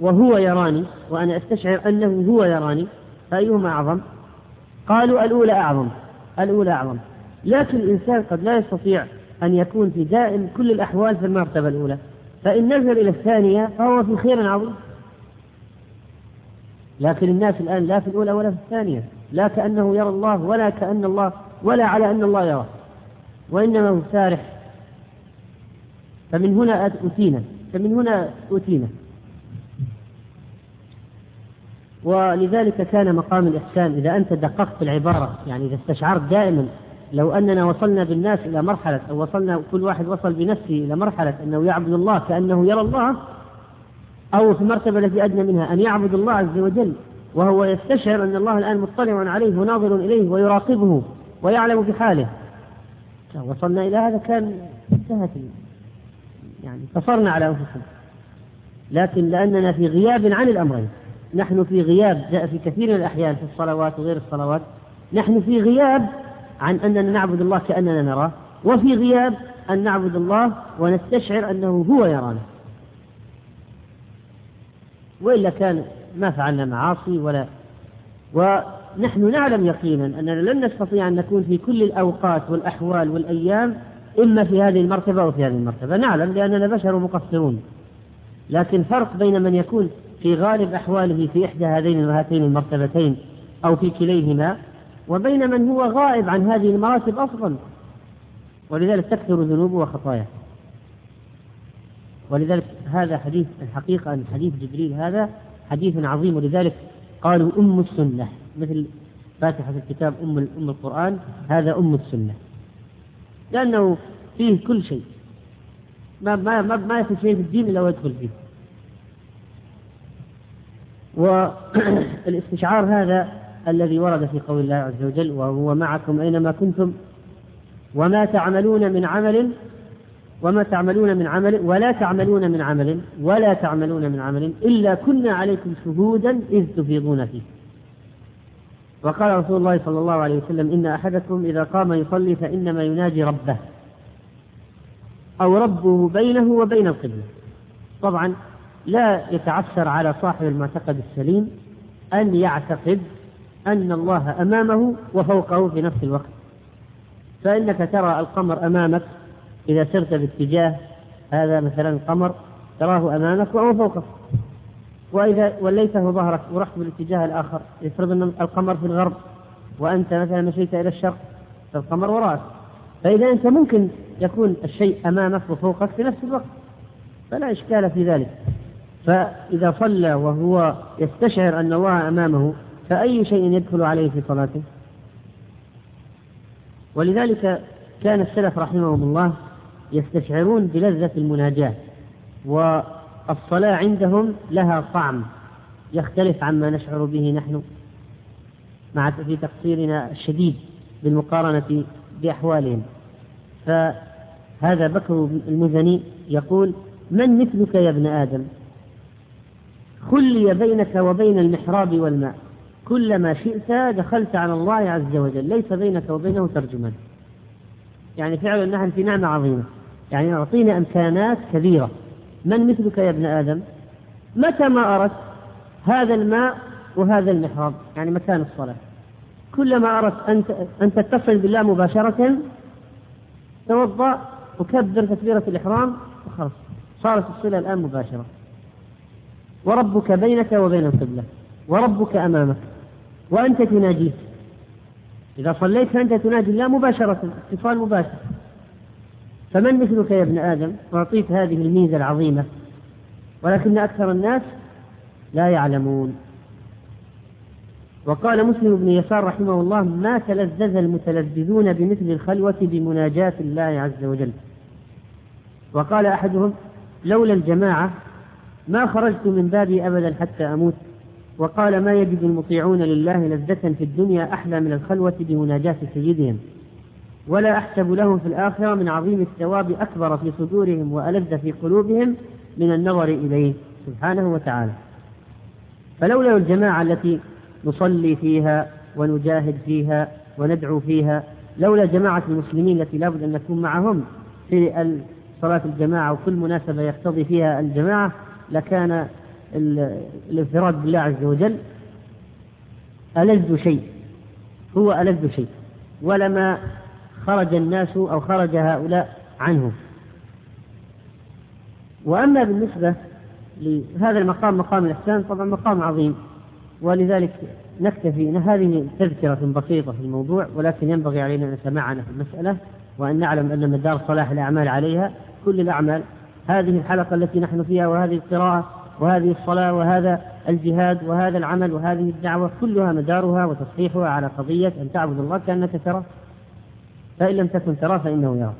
[SPEAKER 1] وهو يراني وأنا أستشعر أنه هو يراني فأيهما أعظم؟ قالوا الأولى أعظم الأولى أعظم. لكن الإنسان قد لا يستطيع أن يكون في دائم كل الأحوال في المرتبة الأولى. فإن نزل إلى الثانية فهو في خير عظيم. لكن الناس الآن لا في الأولى ولا في الثانية لا كأنه يرى الله ولا كأن الله ولا على أن الله يرى وإنما هو سارح. فمن هنا أتينا فمن هنا أتينا. ولذلك كان مقام الإحسان إذا أنت دققت العبارة يعني إذا استشعرت دائما لو أننا وصلنا بالناس إلى مرحلة أو وصلنا كل واحد وصل بنفسه إلى مرحلة أنه يعبد الله كأنه يرى الله أو في المرتبة التي أدنى منها أن يعبد الله عز وجل وهو يستشعر أن الله الآن مطلع عليه وناظر إليه ويراقبه ويعلم بحاله وصلنا إلى هذا كان انتهت يعني قصرنا على أنفسنا. لكن لأننا في غياب عن الأمرين. نحن في غياب جاء في كثير من الأحيان في الصلوات وغير الصلوات. نحن في غياب عن أننا نعبد الله كأننا نراه وفي غياب أن نعبد الله ونستشعر أنه هو يرانا. وإلا كان ما فعلنا معاصي ولا ونحن نعلم يقينا أننا لن نستطيع أن نكون في كل الأوقات والأحوال والأيام إما في هذه المرتبة أو في هذه المرتبة. نعلم لأننا بشر مقصرون. لكن فرق بين من يكون في غالب أحواله في إحدى هذين هاتين المرتبتين أو في كليهما وبين من هو غائب عن هذه المراتب أصلا. ولذلك تكثر ذنوبه وخطاياه ولذلك هذا حديث الحقيقة أن حديث جبريل هذا حديث عظيم ولذلك قالوا أم السنة مثل فاتحة الكتاب أم أم القرآن هذا أم السنة. لأنه فيه كل شيء. ما ما ما, ما يدخل شيء في الدين إلا ويدخل فيه. والاستشعار هذا الذي ورد في قول الله عز وجل وهو معكم أينما كنتم وما تعملون من عمل وما تعملون من عمل ولا تعملون من عمل ولا تعملون من عمل إلا كنا عليكم شهودا إذ تفيضون فيه. وقال رسول الله صلى الله عليه وسلم إن أحدكم إذا قام يصلي فإنما يناجي ربه أو ربه بينه وبين القبلة. طبعا لا يتعثر على صاحب المعتقد السليم أن يعتقد أن الله أمامه وفوقه في نفس الوقت. فإنك ترى القمر أمامك إذا سرت باتجاه هذا مثلا القمر تراه أمامك وهو فوقك. وإذا وليته ظهرك ورحت بالاتجاه الآخر يفرض أن القمر في الغرب وأنت مثلا مشيت إلى الشرق فالقمر وراءك فإذا أنت ممكن يكون الشيء أمامك وفوقك في نفس الوقت. فلا إشكال في ذلك. فإذا صلى وهو يستشعر أن الله أمامه فأي شيء يدخل عليه في صلاته؟ ولذلك كان السلف رحمهم الله يستشعرون بلذة المناجاة والصلاة عندهم لها طعم يختلف عما نشعر به نحن مع في تقصيرنا الشديد بالمقارنة بأحوالهم. فهذا بكر المزني يقول من مثلك يا ابن آدم؟ خلي بينك وبين المحراب والماء. كلما شئت دخلت على الله عز وجل. ليس بينك وبينه ترجمان. يعني فعلا نحن في نعمة عظيمة. يعني أعطينا إمكانات كبيرة. من مثلك يا ابن آدم؟ متى ما أردت هذا الماء وهذا المحراب؟ يعني مكان الصلاة. كلما أردت أن أن تتصل بالله مباشرة توضأ وكبر تكبيرة الإحرام وخلاص. صارت الصلة الآن مباشرة. وربك بينك وبين القبلة. وربك أمامك. وأنت تناجيه إذا صليت فأنت تناجي الله مباشرة اتصال مباشر. فمن مثلك يا ابن آدم؟ أعطيت هذه الميزة العظيمة. ولكن أكثر الناس لا يعلمون. وقال مسلم بن يسار رحمه الله ما تلذذ المتلذذون بمثل الخلوة بمناجاة الله عز وجل. وقال أحدهم لولا الجماعة ما خرجت من بابي أبدا حتى أموت. وقال ما يجد المطيعون لله لذة في الدنيا أحلى من الخلوة بمناجاة سيدهم. ولا أحسب لهم في الآخرة من عظيم الثواب أكبر في صدورهم وألذ في قلوبهم من النظر إليه سبحانه وتعالى. فلولا الجماعة التي نصلي فيها ونجاهد فيها وندعو فيها لولا جماعة المسلمين التي لابد أن نكون معهم في صلاة الجماعة وكل مناسبة يقتضي فيها الجماعة لكان الانفراد بالله عز وجل ألذ شيء هو ألذ شيء ولما خرج الناس أو خرج هؤلاء عنه وأما بالنسبة لهذا المقام مقام الإحسان طبعا مقام عظيم. ولذلك نكتفي هذه تذكرة بسيطة في الموضوع ولكن ينبغي علينا أن نتمعن في المسألة وأن نعلم أن مدار صلاح الأعمال عليها كل الأعمال. هذه الحلقة التي نحن فيها وهذه القراءة وهذه الصلاة وهذا الجهاد وهذا العمل وهذه الدعوة كلها مدارها وتصحيحها على قضية أن تعبد الله كأنك تراه. فإن لم تكن تراه فإنه يرى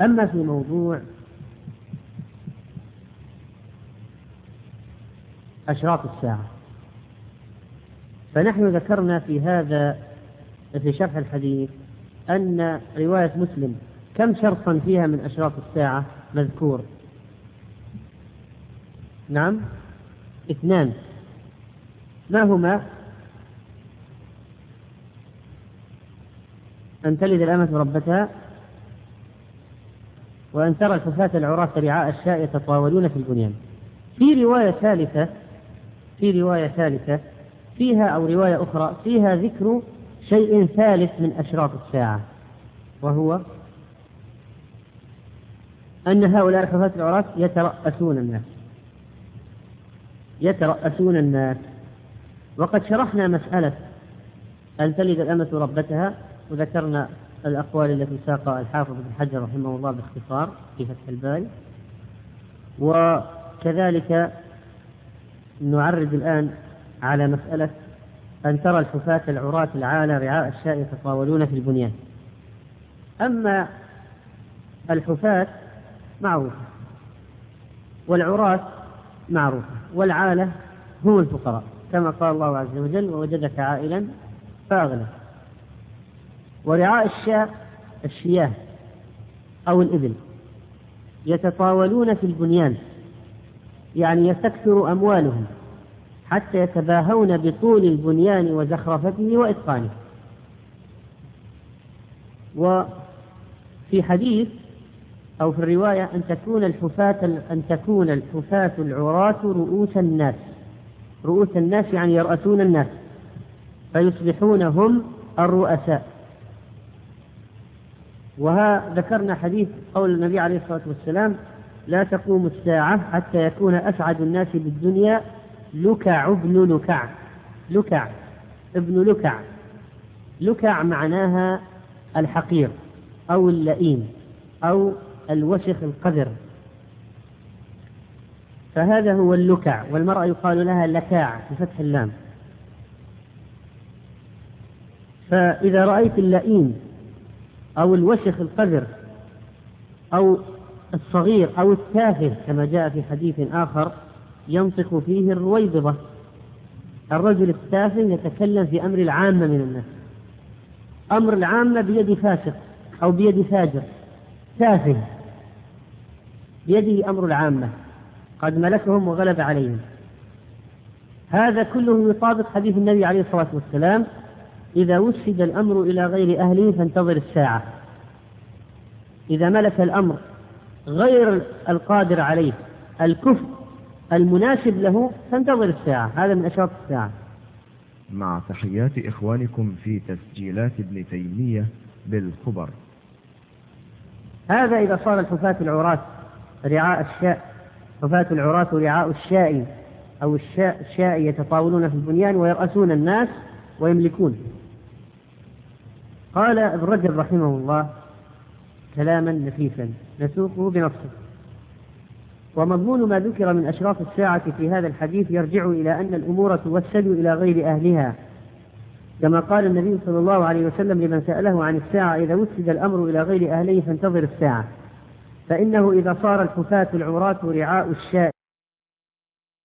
[SPEAKER 1] أما في موضوع أشراط الساعة فنحن ذكرنا في هذا في شرح الحديث أن رواية مسلم كم شرطا فيها من أشراط الساعة؟ مذكور. نعم. اثنان. ما هما؟ أن تلد الأمة ربتها وأن ترى الحفاة العراة رعاء الشاء يتطاولون في البنيان. في رواية ثالثة في رواية ثالثة فيها أو رواية أخرى فيها ذكر شيء ثالث من أشراط الساعة وهو أن هؤلاء الحفاة العراة يترأسون الناس. يترأسون الناس. وقد شرحنا مسألة أن تلد الأمة ربتها؟ وذكرنا الأقوال التي ساقها الحافظ بن حجر رحمه الله باختصار في فتح الباري. وكذلك نعرج الآن على مسألة أن ترى الحفاة العراة العالى رعاء الشاء يتطاولون في البنيان. أما الحفاة معروفة والعراة معروفة. والعالة هم الفقراء كما قال الله عز وجل ووجدك عائلا فأغنى. ورعاء الشاء الشياه أو الإبل يتطاولون في البنيان يعني يستكثر أموالهم حتى يتباهون بطول البنيان وزخرفته وإتقانه. وفي حديث أو في الرواية أن تكون الحفاة أن تكون الحفاة العراة رؤوس الناس. رؤوس الناس يعني يرأسون الناس. فيصبحون هم الرؤساء. وها ذكرنا حديث قول النبي عليه الصلاة والسلام لا تقوم الساعة حتى يكون أسعد الناس بالدنيا لكع ابن لكع. لكع ابن لكع. لكع معناها الحقير أو اللئيم أو الوسخ القذر. فهذا هو اللكع والمرأة يقال لها لكاع بفتح اللام. فإذا رأيت اللئيم أو الوسخ القذر أو الصغير أو التافه كما جاء في حديث آخر ينطق فيه الرويبضة الرجل التافه يتكلم في أمر العامة من الناس. أمر العامة بيد فاسق أو بيد فاجر تافه. بيده أمر العامة. قد ملكهم وغلب عليهم. هذا كله يطابق حديث النبي عليه الصلاة والسلام إذا وسد الأمر إلى غير أهله فانتظر الساعة. إذا ملك الأمر غير القادر عليه الكفر المناسب له فانتظر الساعة. هذا من أشراط الساعة.
[SPEAKER 2] مع تحيات إخوانكم في تسجيلات ابن تيمية بالخبر.
[SPEAKER 1] هذا إذا صار الحفاة العراة رعاء الشاء حفاة العراة رعاء الشاء أو الشاء, الشاء يتطاولون في البنيان ويرأسون الناس ويملكون. قال ابن رجب رحمه الله كلاما نفيسا نسوقه بنصه ومضمون ما ذكر من أشراف الساعة في هذا الحديث يرجع إلى أن الأمور توسل إلى غير أهلها. كما قال النبي صلى الله عليه وسلم لمن سأله عن الساعة إذا وسد الأمر إلى غير أهله فانتظر الساعة. فإنه إذا صار الحفاة العراة رعاء الشاء